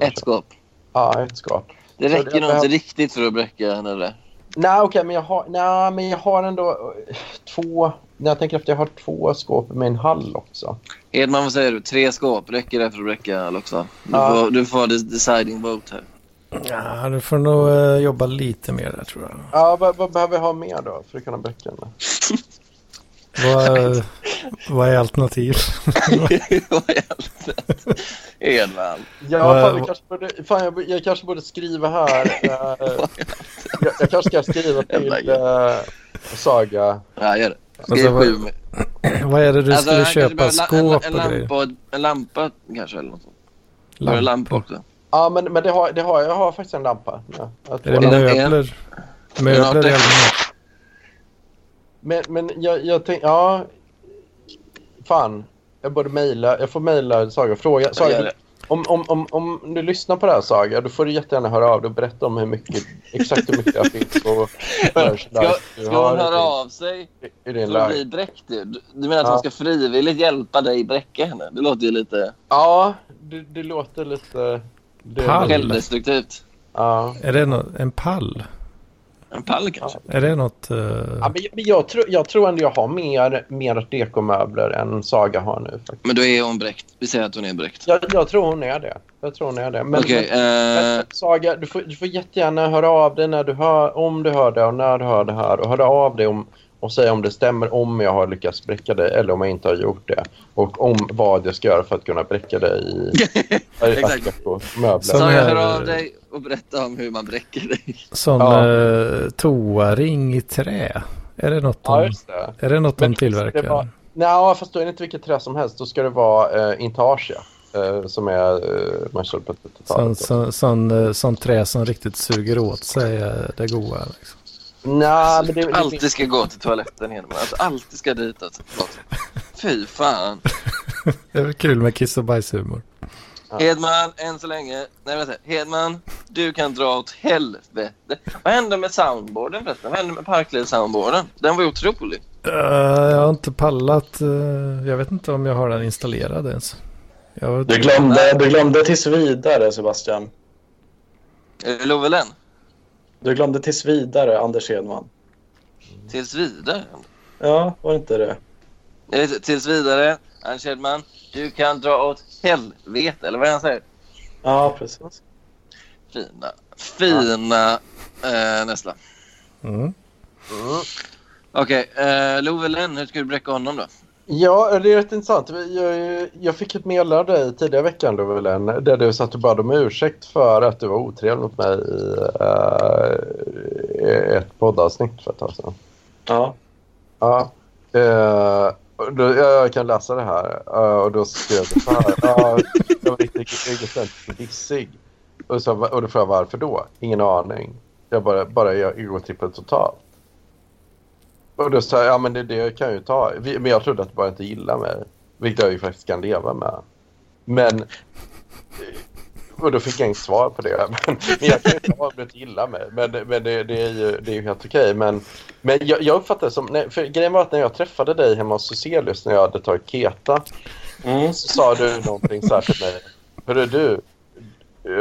Ett skåp. Ja, ett skåp. Det räcker det nog inte riktigt för att bräcka henne där. Nej, okej, men jag har, nej, men jag har ändå eh, två... När jag tänker efter, jag har två skåp med en hall också. Edman, vad säger du? Tre skåp, räcker det för att bräcka Loxdal? Du, Ja. får, du får deciding vote här. Ja, du får nog eh, jobba lite mer där tror jag. Ja, vad, vad behöver jag ha mer då för att kunna henne? Vad, vad är alternativ? Vad är allt? Edman. Ja, fan, vi kanske borde, fan jag, jag kanske borde skriva här. eh, jag, jag kanske ska skriva till uh, Saga. Ja, gör det. Alltså, Skriv vad- sju vad är det du skulle han kanske köpa? behöver la- Skåp en, en, grejer? lampa, en lampa kanske eller något sånt. Du lampa också? Ja, men, men det, har, det har jag. Jag har faktiskt en lampa. Ja, jag Är det möbler? Möbler i allmänhet? Men, men jag, jag tänkte, ja. Fan. Jag borde mejla. Jag får mejla Saga och fråga. Saga. Om, om, om, om du lyssnar på det här Saga, då får du jättegärna höra av dig och berätta om hur mycket, exakt hur mycket det finns och Ska, ska hon höra av sig i din för att bli live. dräktig? Du, du menar att Ja. hon ska frivilligt hjälpa dig bräcka henne? Det låter ju lite Ja, det, det låter lite... Det, Pall. självdestruktivt. Ja. Är det nå- en pall? En pall kanske? Är det något... eh, Ja, men jag, men jag, tror, jag tror ändå jag har mer, mer dekomöbler än Saga har nu. Faktiskt. Men då är hon bräckt. Vi säger att hon är bräckt. Jag, jag tror hon är det. Jag tror hon är det. Men, Okej. men, eh, Saga, du får, du får jättegärna höra av dig när du hör, om du hör det och när du hör det här. Och höra av dig om, och säga om det stämmer om jag har lyckats bräcka dig eller om jag inte har gjort det. Och om vad jag ska göra för att kunna bräcka dig i, Exakt. möbler. Som Så jag hör av dig och berätta om hur man bräcker dig. Sån Ja. eh, toaring i trä. Är det något Ja, de, just det. är det något Men de tillverkar? det var- Nej, fast då är det inte vilket trä som helst. Då ska det vara eh, intarsia. Eh, som är eh, man köper på Sån, 30-talet. sån, sån, eh, sån trä som riktigt suger åt sig eh, det goda. Liksom. Nej, men det, det, alltid ska gå till toaletten Hedman. Att alltid ska dit. Alltså. Fy fan. Det är väl kul med kiss och bajshumor. Hedman, än så länge. Nej, vänta. Hedman, du kan dra åt helvete. Vad hände med soundboarden förresten? Vad hände med Parkled-soundboarden? Den var otrolig. Eh, jag har inte pallat. eh, jag vet inte om jag har den installerad ens. Jag, Du glömde, du glömde tills vidare, Sebastian. Är det Lovelen? Du glömde tills vidare, Anders Hedman. Tills vidare. Ja, var det inte det? Eh, Tills vidare, Anders Hedman, du kan dra åt helvete. Eller vad är han säger? Ja, precis. Fina, fina eh, Nessla. mm. Mm. Okej, eh, Lovelen, hur ska du bräcka honom då? Ja, det är rätt intressant. Jag, jag fick ett meddelande av dig tidigare veckan då väl en, där du satt och bad om ursäkt för att du var otrevlig mot mig i eh, ett poddavsnitt för ett tag sedan. Ja. Ja. Och då, jag kan läsa det här. Eh, och då skrev du så här. Ja, jag var riktigt egocentriskt dissig. Och, så, och då frågade jag varför då? Ingen aning. Jag bara, bara jag egotrippade totalt. Och då sa jag, ja men det, det kan jag ju ta. Men jag trodde att du bara inte gillar mig. Vilket jag ju faktiskt kan leva med. Men... Och då fick jag inget svar på det. Men, men jag kan ju ta om du inte gillar mig. Men, men det, det, är ju, det är ju helt okej. Men, men jag, jag uppfattar det som... Nej, för grejen var att när jag träffade dig hemma hos Suselius när jag hade tagit Keta. Mm. Så sa du någonting så här till mig. Hörru du.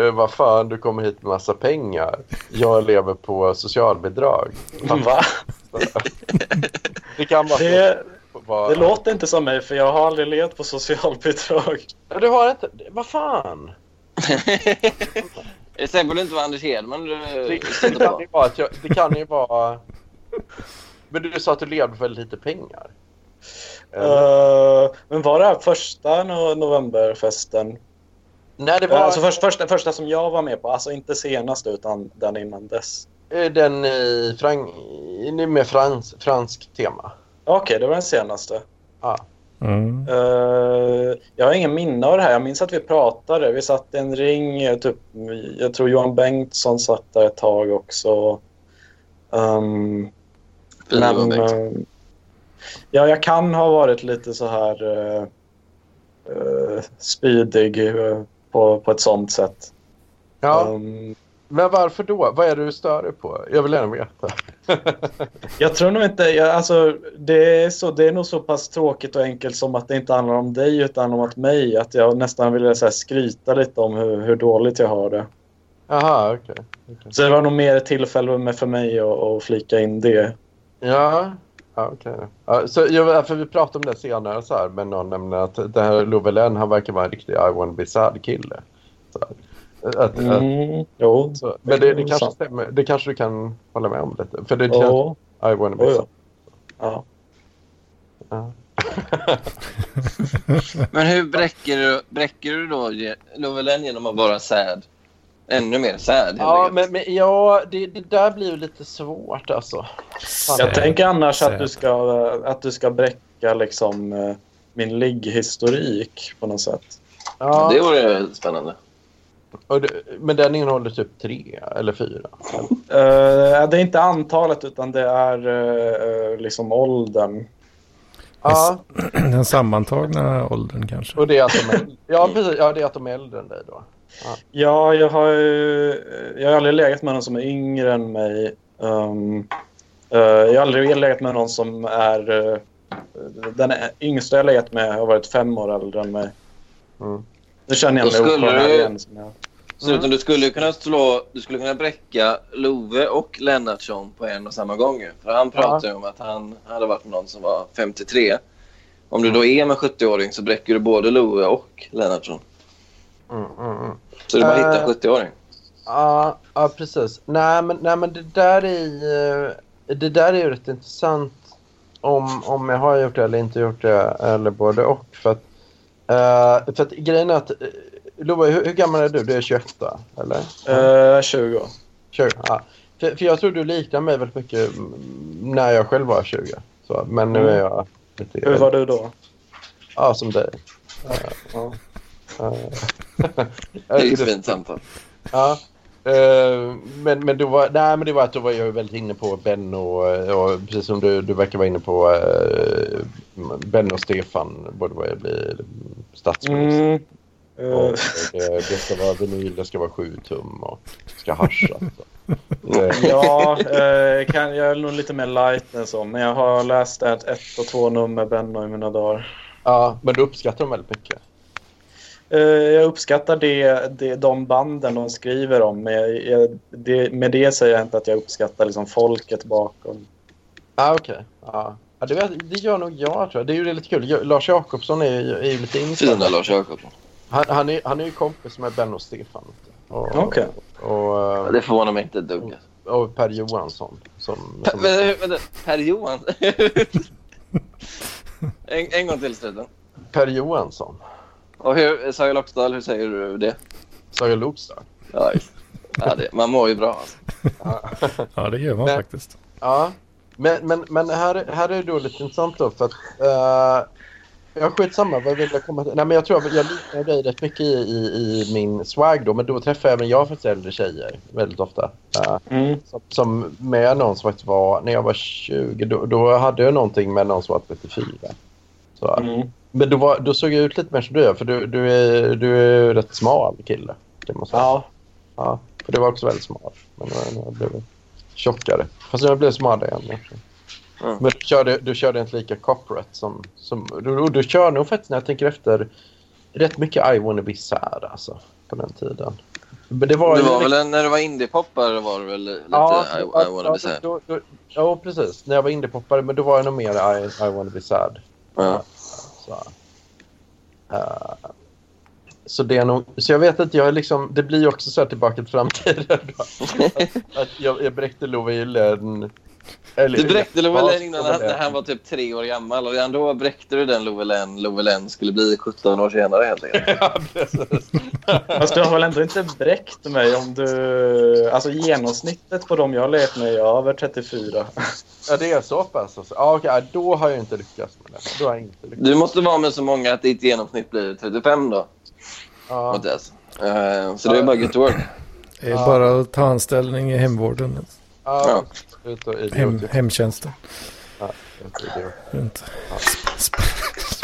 eh, Vad fan, du kommer hit med massa pengar. Jag lever på socialbidrag. Va? Det kan vara Det, vara- det låter inte som mig, för jag har aldrig levt på socialbidrag. Ja, Du har inte... Vad fan? Säkert att det inte var Anders Hedman du Det, det, kan ju vara att jag, det kan ju vara... Men du sa att du levde för lite pengar. Eh, men var det här första no novemberfesten? Nej, det var Alltså först, första, första som jag var med på, alltså inte senaste utan den innan dess. Eh, den i Frank... i- med frans, fransk tema. Okej, det var den senaste. Mm. Eh, jag har ingen minne av det här. Jag minns att vi pratade. Vi satt i en ring. eh, Typ, jag tror Johan Bengtsson satt där ett tag också. Um, mäktigt. eh, ja, jag kan ha varit lite så här uh, uh, spydig eh, på, på ett sånt sätt. Ja, Um, men varför då? Vad är det du stör dig på? Jag vill gärna veta. jag tror nog inte... Jag, alltså, det, är så, det är nog så pass tråkigt och enkelt som att det inte handlar om dig utan om att mig. Att jag nästan ville så här, skryta lite om hur, hur dåligt jag har det. Jaha, okej. okej. Så det var nog mer ett tillfälle med för mig att, att flika in det. Ja, ja okej. Ja, så jag, för vi pratade om det senare så här, men någon nämnde att det här Lovelen, han verkar vara en riktig I wanna be sad-kille. Så Att, att, Mm, jo. så, men det, det kanske stämmer. Det kanske du kan hålla med om lite. För det känns Jo, I wanna be sad. Ja. Ja. Men hur bräcker du, bräcker du då Lovelen genom att vara sad? Ännu mer sad Ja, men, men ja, det, det där blir ju lite svårt alltså. Jag tänker annars att du ska, att du ska bräcka liksom, eh, min ligghistorik på något sätt. Ja, Det vore spännande. Men den innehåller typ tre eller fyra. Eh, det är inte antalet utan det är eh, liksom åldern. Ja, Den sammantagna åldern kanske. och det är att de är, ja, precis, ja, det är att de är äldre än dig då. Ja, jag har ju jag har aldrig legat med någon som är yngre än mig. Um, eh, jag har aldrig legat med någon som är... eh, den yngsta jag legat med har varit fem år äldre än mig. Mm. Nu känner jag mig du- igen. Jag... Dessutom, du skulle kunna slå, du skulle kunna bräcka Love och Lennartsson på en och samma gång. För han pratade om att han hade varit någon som var 53. Om du då är med 70-åring så bräcker du både Love och Lennartsson. Mm, mm, mm. Så är bara att hitta Eh. en 70-åring. Ja, ja precis. Nej men, nej, men det där är eh, det där är ju rätt intressant om, om jag har gjort det eller inte gjort det eller både och. För att, eh, för att grejen är att uh, Love, hur, hur gammal är du? Du är 28 eller? Uh, 20. 20, ja. För, för jag tror du liknar mig väldigt mycket när jag själv var 20. Så, men nu Mm. är jag lite... Hur var du då? Ja, som dig. Ja. Eh, Det är ju ett fint samtal. Ja. Eh, men, men, då var, nej, men det var att då var jag väldigt inne på Ben och, och precis som du, du verkar vara inne på uh, Ben och Stefan både vad blir statsminister. Mm. Eh, Och det, det ska vara vinyl, det ska vara sju tum och ska hascha. Det- ja, eh, kan, jag är nog lite mer light än så. Men jag har läst ett, ett och två nummer Benno i mina dagar. ja, men du uppskattar dem väldigt mycket. Eh, jag uppskattar det, det, de banden de skriver om. Men jag, det, med det säger jag inte att jag uppskattar liksom folket bakom. Ah, Okej. Ja. Ja, det, det gör nog jag tror jag. Det är ju lite kul. Lars Jakobsson är ju, är ju lite Fina insatt. Lars Jakobsson. Han, han, är, han är ju kompis med Ben och Stefan. Okej. och, Ja, Det förvånar mig inte ett dugg. och Per Johansson. Som, Per, som, vänta, vänta, per Johan. en, en gång till struten. Per Johansson. Och hur, Saga Loxdal, hur säger du det? Saga Lokstar. Ja, ja det, man mår ju bra alltså. Ja, det gör man Men- faktiskt. Ja, men, men, men här, här är det då lite intressant då för att... Uh, jag skitsamma, vad vill jag komma till? Nej men jag tror att jag liknar dig rätt mycket i, i, i min swag då. Men då träffar även jag faktiskt äldre tjejer väldigt ofta. Eh, Mm. som, som med någon som faktiskt var... När jag var 20 då, då hade jag någonting med någon som var 34. Så, Mm. Men då, var, då såg jag ut lite mer som du är för du, du, är, du är ju rätt smal kille. Det måste jag säga. Ja. Ja, för det var också väldigt smal. Men jag blivit tjockare. Fast jag blev smalare igen. Mm. Men du körde, du körde inte lika corporate som... som du, du, du kör nog faktiskt, när jag tänker efter, rätt mycket I wanna be sad alltså. På den tiden. Men det var Du ju var liksom- väl en, när du var indiepoppare var du väl lite Ja, I, I wanna ja, be sad. då, då, ja, precis. När jag var indiepoppare, men då var jag nog mer I, I wanna be sad. Ja. Så, uh, så det är nog... Så jag vet inte, jag är liksom... Det blir ju också så här tillbaka till framtiden. Då. Att, att jag, jag bräckte Love i eller- Du bräckte Ja, Lovelen innan han, när han var typ tre år gammal och redan då bräckte du den Lovelen Lovelen skulle bli 17 år senare helt enkelt. Ja, precis. Fast du har väl ändå inte bräckt mig om du... Alltså genomsnittet på dem jag har legat med är över 34. Ja, det är så pass. Alltså. Ja, okej, då har jag inte lyckats med det. Då har jag inte lyckats. Du måste vara med så många att ditt genomsnitt blir 35 då, Ja, Mattias. Eh, så det är bara good work. Det är bara att ta anställning i hemvården. ja. Ut och Hem, idiot. hemtjänsten. Ja, idiot. Runt. Sp-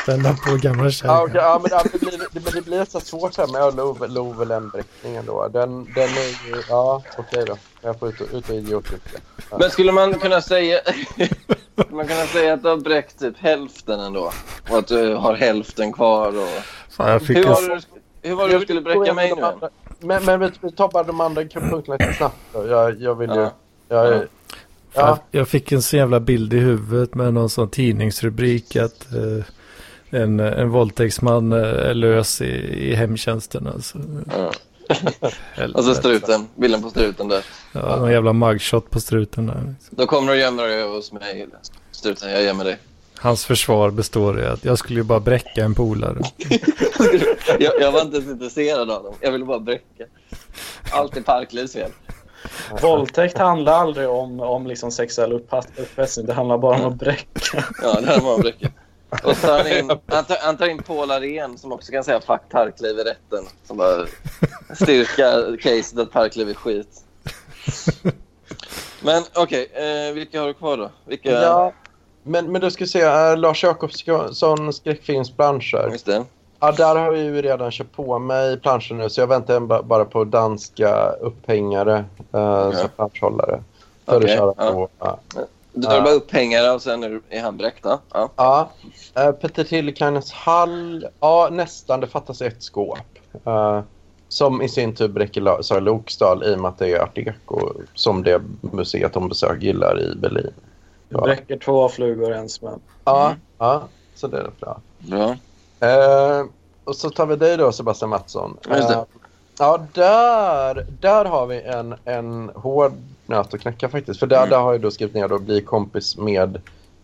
Spänna på gamla Ja, kärringar. okej, ja, men ja, det blir, det, det blir så svårt här med Love- Lovelen-bräckningen då. Den, den är ju... Ja, okej då. Jag får ut och, ut och idiotlycka. Ja. Men skulle man kunna säga... man kunna säga att du har bräckt typ hälften ändå? Och att du har hälften kvar och... Fan, jag fick Hur en, var du- hur var det du skulle bräcka mig nu? Andra- Men, men vi, vi tar bara de andra punkterna lite snabbt då. Jag, jag vill ju... Ja. Jag, Ja. jag fick en så jävla bild i huvudet med någon sån tidningsrubrik att eh, en, en våldtäktsman eh, är lös i, i hemtjänsten. Alltså. Ja. Helvete. Och så struten. Bilden på struten där. Ja, någon jävla mugshot på struten där. liksom. Då kommer du gömma dig hos mig. Struten, jag gömmer dig. Hans försvar består i att jag skulle ju bara bräcka en polare. jag, jag var inte ens intresserad av dem. Jag ville bara bräcka. Allt är Parklivs fel. Våldtäkt handlar aldrig om, om liksom sexuell upphetsning. Det handlar bara om att bräcka. Ja, det här var bräcka. Och så tar han, in, han, tar, han tar in Paul Arén som också kan säga fuck Parkliv i rätten. Som bara styrka caset att Parkliv är skit. Men okej, eh, vilka har du kvar då? Vilka... Ja, men, men du ska se, äh, Lars Jakobsson skräckfilmsplanscher. Just det. Ja, där har jag ju redan köpt på mig planscher nu så jag väntar ba- bara på danska upphängare uh, Okej. som planschhållare. För Okej, att köra ja. på. Ja. Du tar bara upphängare och sen är är han bräckt. Ja. Ja. Ja, eh, Peter Tillikainens hall. Ja, nästan. Det fattas ett skåp. Eh, som i sin tur bräcker Sara Lokstad i och med att det är art deco som det museet hon besöker gillar i Berlin. Du bräcker två flugor i en smäll. Ja, ja så det är bra. Bra. Eh, och så tar vi dig då Sebastian Mattsson. Eh, ja, där, där har vi en, en hård nöt att knäcka faktiskt. För där, Mm. där har jag då skrivit ner och bli kompis med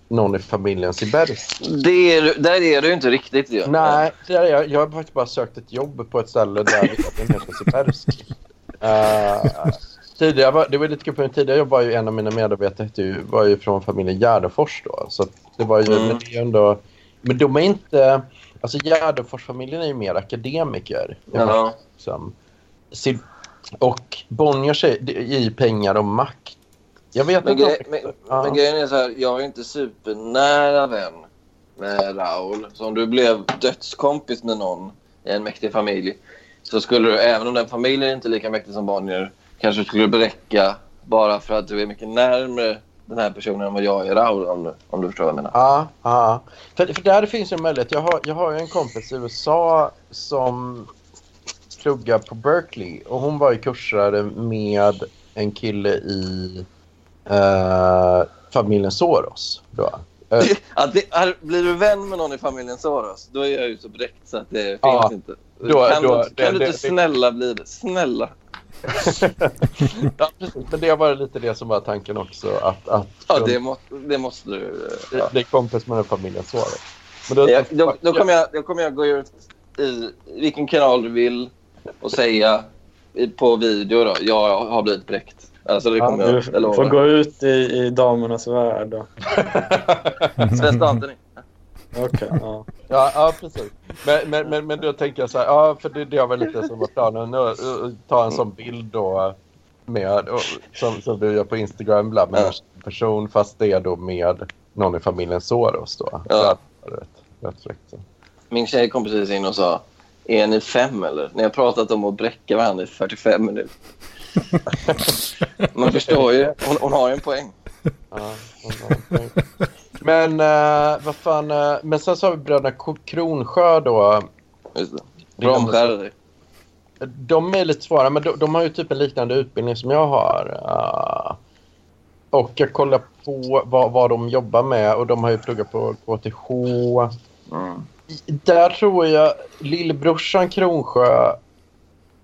någon i familjen Sibersk. Det är, du- där är du inte riktigt ju. Nej, det är jag. jag har faktiskt bara sökt ett jobb på ett ställe där den heter Sibersk. Uh, tidigare var, det var lite kul på min tidigare jobb var ju en av mina medarbetare ju, var ju från familjen Gärdefors då. Så att det var ju, Mm. men det är ändå, men de är inte, alltså Gärdefors-familjen är ju mer akademiker. Ja. Liksom. Och är det är ju pengar och makt. Jag vet Men, inte. grej, men, Ja. men grejen är så här, jag är inte supernära vän med Raul. Så om du blev dödskompis med någon i en mäktig familj så skulle du, även om den familjen inte är lika mäktig som Bonnier, kanske skulle du bräcka bara för att du är mycket närmare den här personen än vad jag är Raul, om du, om du förstår vad jag menar. Ja, ja. För, för där finns ju en möjlighet. Jag har, jag har ju en kompis i USA som pluggar på Berkeley och hon var ju kursare med en kille i eh, familjen Soros. Då. Eh, Att det, är, blir du vän med någon i familjen Soros, då är jag ju så bräckt så att det finns Ja, inte. då- kan då- du, det- kan du det- inte det- snälla bli det? Snälla. Ja, precis. Men det var lite det som var tanken också. Att, att Ja, det, må, det måste du. Ja. bli kompis med den familjen Soros. Men då, Jag, då, då, kommer jag, då kommer jag gå ut i vilken kanal du vill och säga på video då, jag har blivit bräckt. Alltså det kommer Du jag, jag får gå ut i, i damernas värld då. Svenska Anthony. Okej, ja. Ja, ja precis. Men, men, men, men då tänker jag så här, ja, för det, det var väl lite som var planen. Nu, uh, ta en sån bild då med, och, som, som du gör på Instagram ibland med en person fast det är då med någon i familjen Soros då. Ja. Rätt, rätt fräckt. Min tjej kom precis in och sa, är ni fem eller? Ni har pratat om att bräcka varandra i 45 minuter. Man förstår ju, hon, hon har ju en poäng. Ja, okej. Men uh, vad fan, eh, men sen så har vi bröderna Kronsjö då. Romskär dig. De är lite svåra, men de, de har ju typ en liknande utbildning som jag har. Uh, och jag kollar på vad, vad de jobbar med och de har ju pluggat på KTH. Mm. Där tror jag lillbrorsan Kronsjö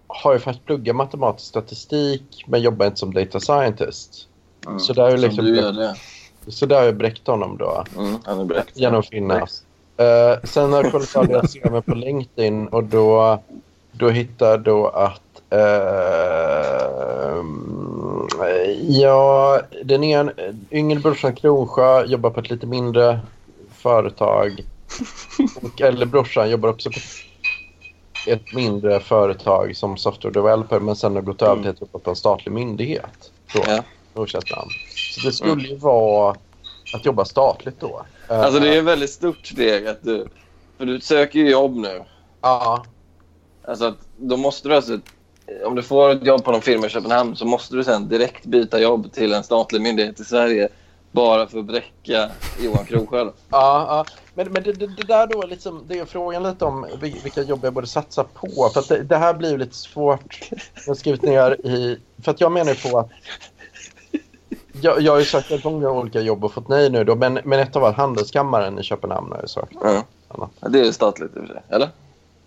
har ju faktiskt pluggat matematisk statistik men jobbar inte som data scientist. Mm. Så där är ju Som liksom- du gör det. Så där har jag bräckt honom då. Mm, han är bräckt. Genom Finnas. Uh, sen har jag kollat av deras CV på LinkedIn och då, då hittar jag då att eh, ja, den ena, yngre brorsan Kronsjö jobbar på ett lite mindre företag. Och äldre brorsan jobbar också på ett mindre företag som software developer men sen har gått över till att jobba på en statlig myndighet. Då, Ja. Okänt namn. Så det skulle ju vara att jobba statligt då. Eh, Alltså det är ett väldigt stort steg att du... För du söker ju jobb nu. Ja, Alltså att då måste du alltså... Om du får ett jobb på någon firma i Köpenhamn så måste du sen direkt byta jobb till en statlig myndighet i Sverige bara för att bräcka Johan Kronsjö. då. ja, ja. Men, men det, det, det där då, liksom, det är frågan lite om vil- vilka jobb jag borde satsa på. För att det, det här blir ju lite svårt. Jag har skrivit ner i... För att jag menar ju på att... Jag, jag har ju sökt väldigt många olika jobb och fått nej nu då. Men, men ett av allt, Handelskammaren i Köpenhamn har jag sökt. Ja. Ja, Det är statligt i och för sig. Eller?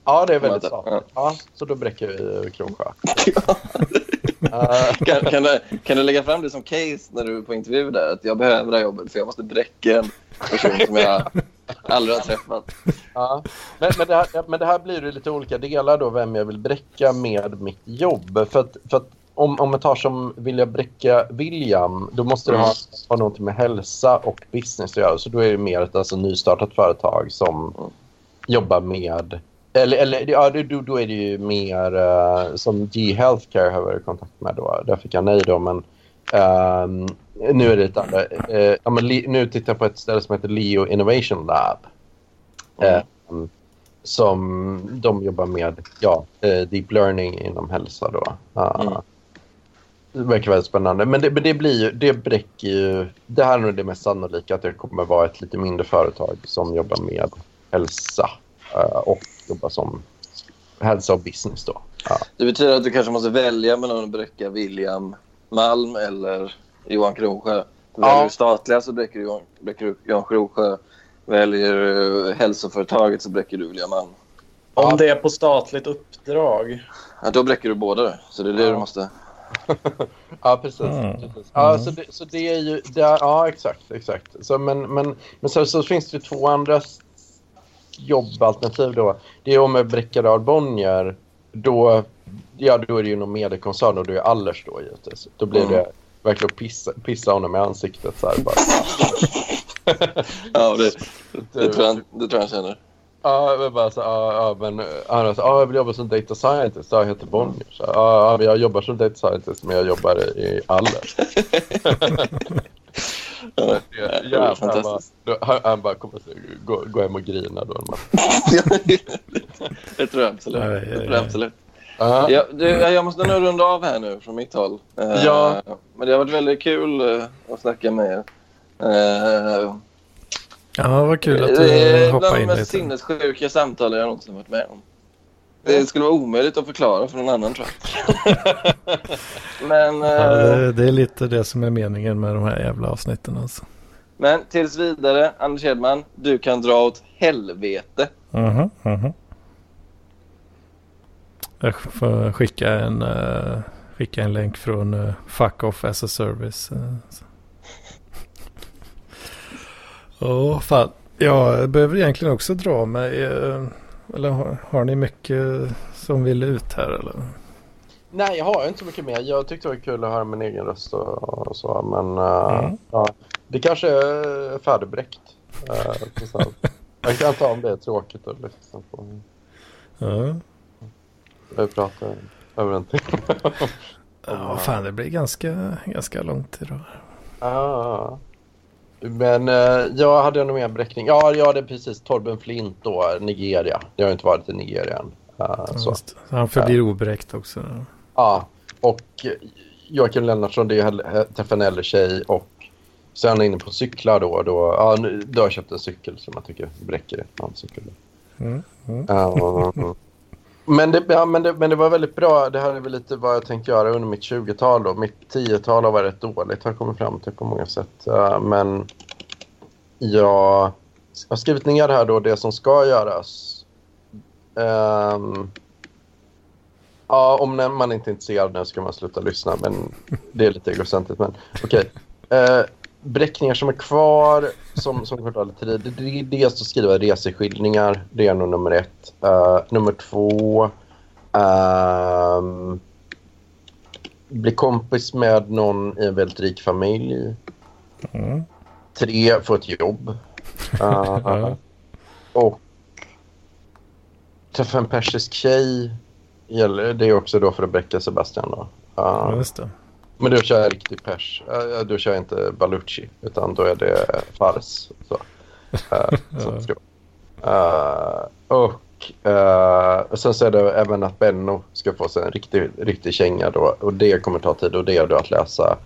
Ja, det är väldigt Ja. statligt. Ja, så då bräcker vi Kronsjö. Eh, Kan, kan, du, kan du lägga fram det som case när du är på intervju där? Att jag behöver det här jobbet för jag måste bräcka en person som jag aldrig har träffat. Ja, men, men, det här, men det här blir ju lite olika delar då vem jag vill bräcka med mitt jobb. För att, för att om, om jag tar som vill jag bräcka William, då måste det ha, ha någonting med hälsa och business att göra. Så då är det mer ett alltså, nystartat företag som jobbar med... Eller, eller ja, då, då är det ju mer eh, som G Healthcare har varit i kontakt med då. Där fick jag nej då, men Ehm, nu är det ett andra, eh, ja, men nu tittar jag på ett ställe som heter Leo Innovation Lab. Ehm, som de jobbar med ja, eh, deep learning inom hälsa. Då. Mm. Det verkar väldigt spännande. Men det, men det blir ju, det bräcker ju, det här är nog det mest sannolika att det kommer vara ett lite mindre företag som jobbar med hälsa eh, och jobbar som hälsa och business då. Ja. Det betyder att du kanske måste välja mellan att bräcka William Malm eller Johan Kronsjö. Väljer Ja. du statliga så bräcker du Johan, bräcker du Johan Kronsjö. Väljer du hälsoföretaget så bräcker du William Malm. Om det är på statligt uppdrag. Ja, då bräcker du båda. Så det är det Ja. du måste... Ja, precis. Mm. precis. Ja, Mm. så, det, så det är ju... Det är, ja, exakt. exakt. Så, men men, men så, så finns det två andra jobbalternativ då. Det är om med Bräckedal Bonnier. Då, ja, då är det ju någon mediekoncern och då är Allers då givetvis. Då blir Mm. det verkligen att pissa, pissa honom i ansiktet så här bara. Ja, det, det, tror, jag, det tror jag han känner. Ja, men bara så, ja, ja, men han sa, ja, jag vill jobba som data scientist. Ja, jag heter Bonnier. Så, ja, ja, jag jobbar som data scientist men jag jobbar i Allers. Ja, Det- det Jävlar, han, bara, han, han bara kommer att gå, gå hem och grina då. Man, det tror jag absolut. Aj, aj, Det tror jag absolut. ja. Ja, du, jag måste nog runda av här nu från mitt håll. Eh, Ja. Men det har varit väldigt kul eh, att snacka med er. Eh, Ja, vad kul att det är du bland hoppade de in mest lite. sinnessjuka samtal jag någonsin varit med om. Det skulle vara omöjligt att förklara för någon annan tror jag. Men, Ja, eh, det, det är lite det som är meningen med de här jävla avsnitten alltså. men tills vidare, Anders Hedman, du kan dra åt helvete. Mhm. Jag får skicka en, eh, skicka en länk från uh, Fuck Off as a Service. eh, så. Åh, fan. Jag behöver egentligen också dra mig. eh, eller har, har ni mycket som vill ut här eller? Nej, jag har inte så mycket mer. Jag tyckte det var kul att höra min egen röst och, och så. Men eh, Mm. ja, det kanske är färdigbräckt. Uh, jag kan ta om det är tråkigt att lyssna på. Ja. Jag pratar över en timme. Ja, fan det blir ganska, ganska långt idag. Ah. Men uh, jag hade nog mer bräckning. Ja, ja, det är precis. Torben Flint då, Nigeria. Jag har inte varit i Nigeria än. Eh. Just det. Han förblir obräckt också. Ja, och Joakim Lennartsson, det är hell- träffa en äldre tjej och så är han inne på cyklar då. då, ja, nu, då har jag köpt en cykel som jag tycker bräcker en cykel. Mm. Mm. Ja, men, det, ja, men, det, men det var väldigt bra. Det här är väl lite vad jag tänkte göra under mitt 20-tal. Då. Mitt 10-tal har varit rätt dåligt har jag kommit fram till på många sätt. Uh, men jag har skrivit ner här då det som ska göras. Um, ja, om man inte är intresserad nu ska man sluta lyssna. Men det är lite egocentriskt. Men okej. Uh, bräckningar som är kvar som, som tid. Det, det är dels att skriva reseskildringar. Det är nog nummer ett. Eh, nummer två. ehm, bli kompis med någon i en väldigt rik familj. Mm. Tre, få ett jobb. Ja. och träffa en persisk tjej. Det är också då för att bräcka Sebastian. Då. Eh, just det. Men då kör jag riktig pers. Då kör jag inte Baluchi, utan då är det fars. Så. Vara. Eh, och och sen så är det även att Benno ska få sig en riktig, riktig känga då. Och det kommer ta tid och det är då att läsa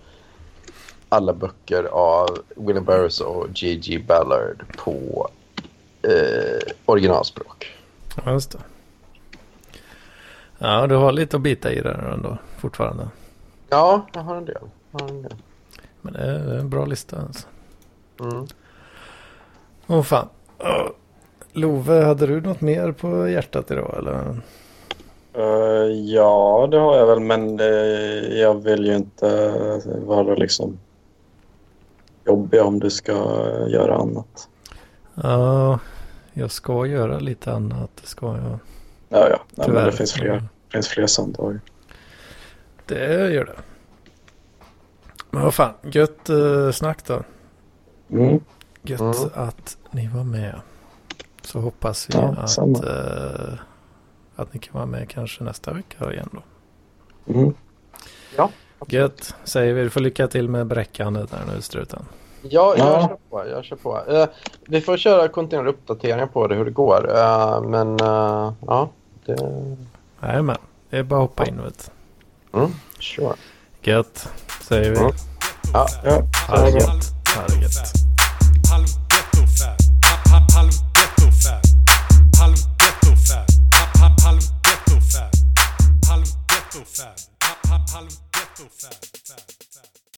alla böcker av William Burroughs och G.G. Ballard på originalspråk. Ja, just det. Ja, du har lite att bita i där ändå fortfarande. Ja, jag har en del. Jag har en del. Men det är en bra lista alltså. Mm. Åh fan. Åh. Love, hade du något mer på hjärtat idag eller? Eh, ja, det har jag väl, men det, jag vill ju inte vara liksom jobbig om du ska göra annat. Ja, jag ska göra lite annat. Det ska jag. Ja, ja. Nej, men det finns fler, finns fler samtal. Det gör det. Men vad fan, gött uh, snack då. Mm. Gött Mm. att ni var med. Så hoppas vi Ja, att, eh, att ni kan vara med kanske nästa vecka igen då. Mm. Gött, säger vi. Du får lycka till med bräckandet där nu, struten. Ja, jag Ja. kör på. Jag kör på. Eh, vi får köra kontinuerliga uppdateringar på det, hur det går. Eh, men eh, ja, det... Jajamän, det är bara att hoppa in. Vet. Mm, sure. Gött, säger vi. Mm. Ja, ja. Ha det gött. Ha det gött. Halv ghetto fab.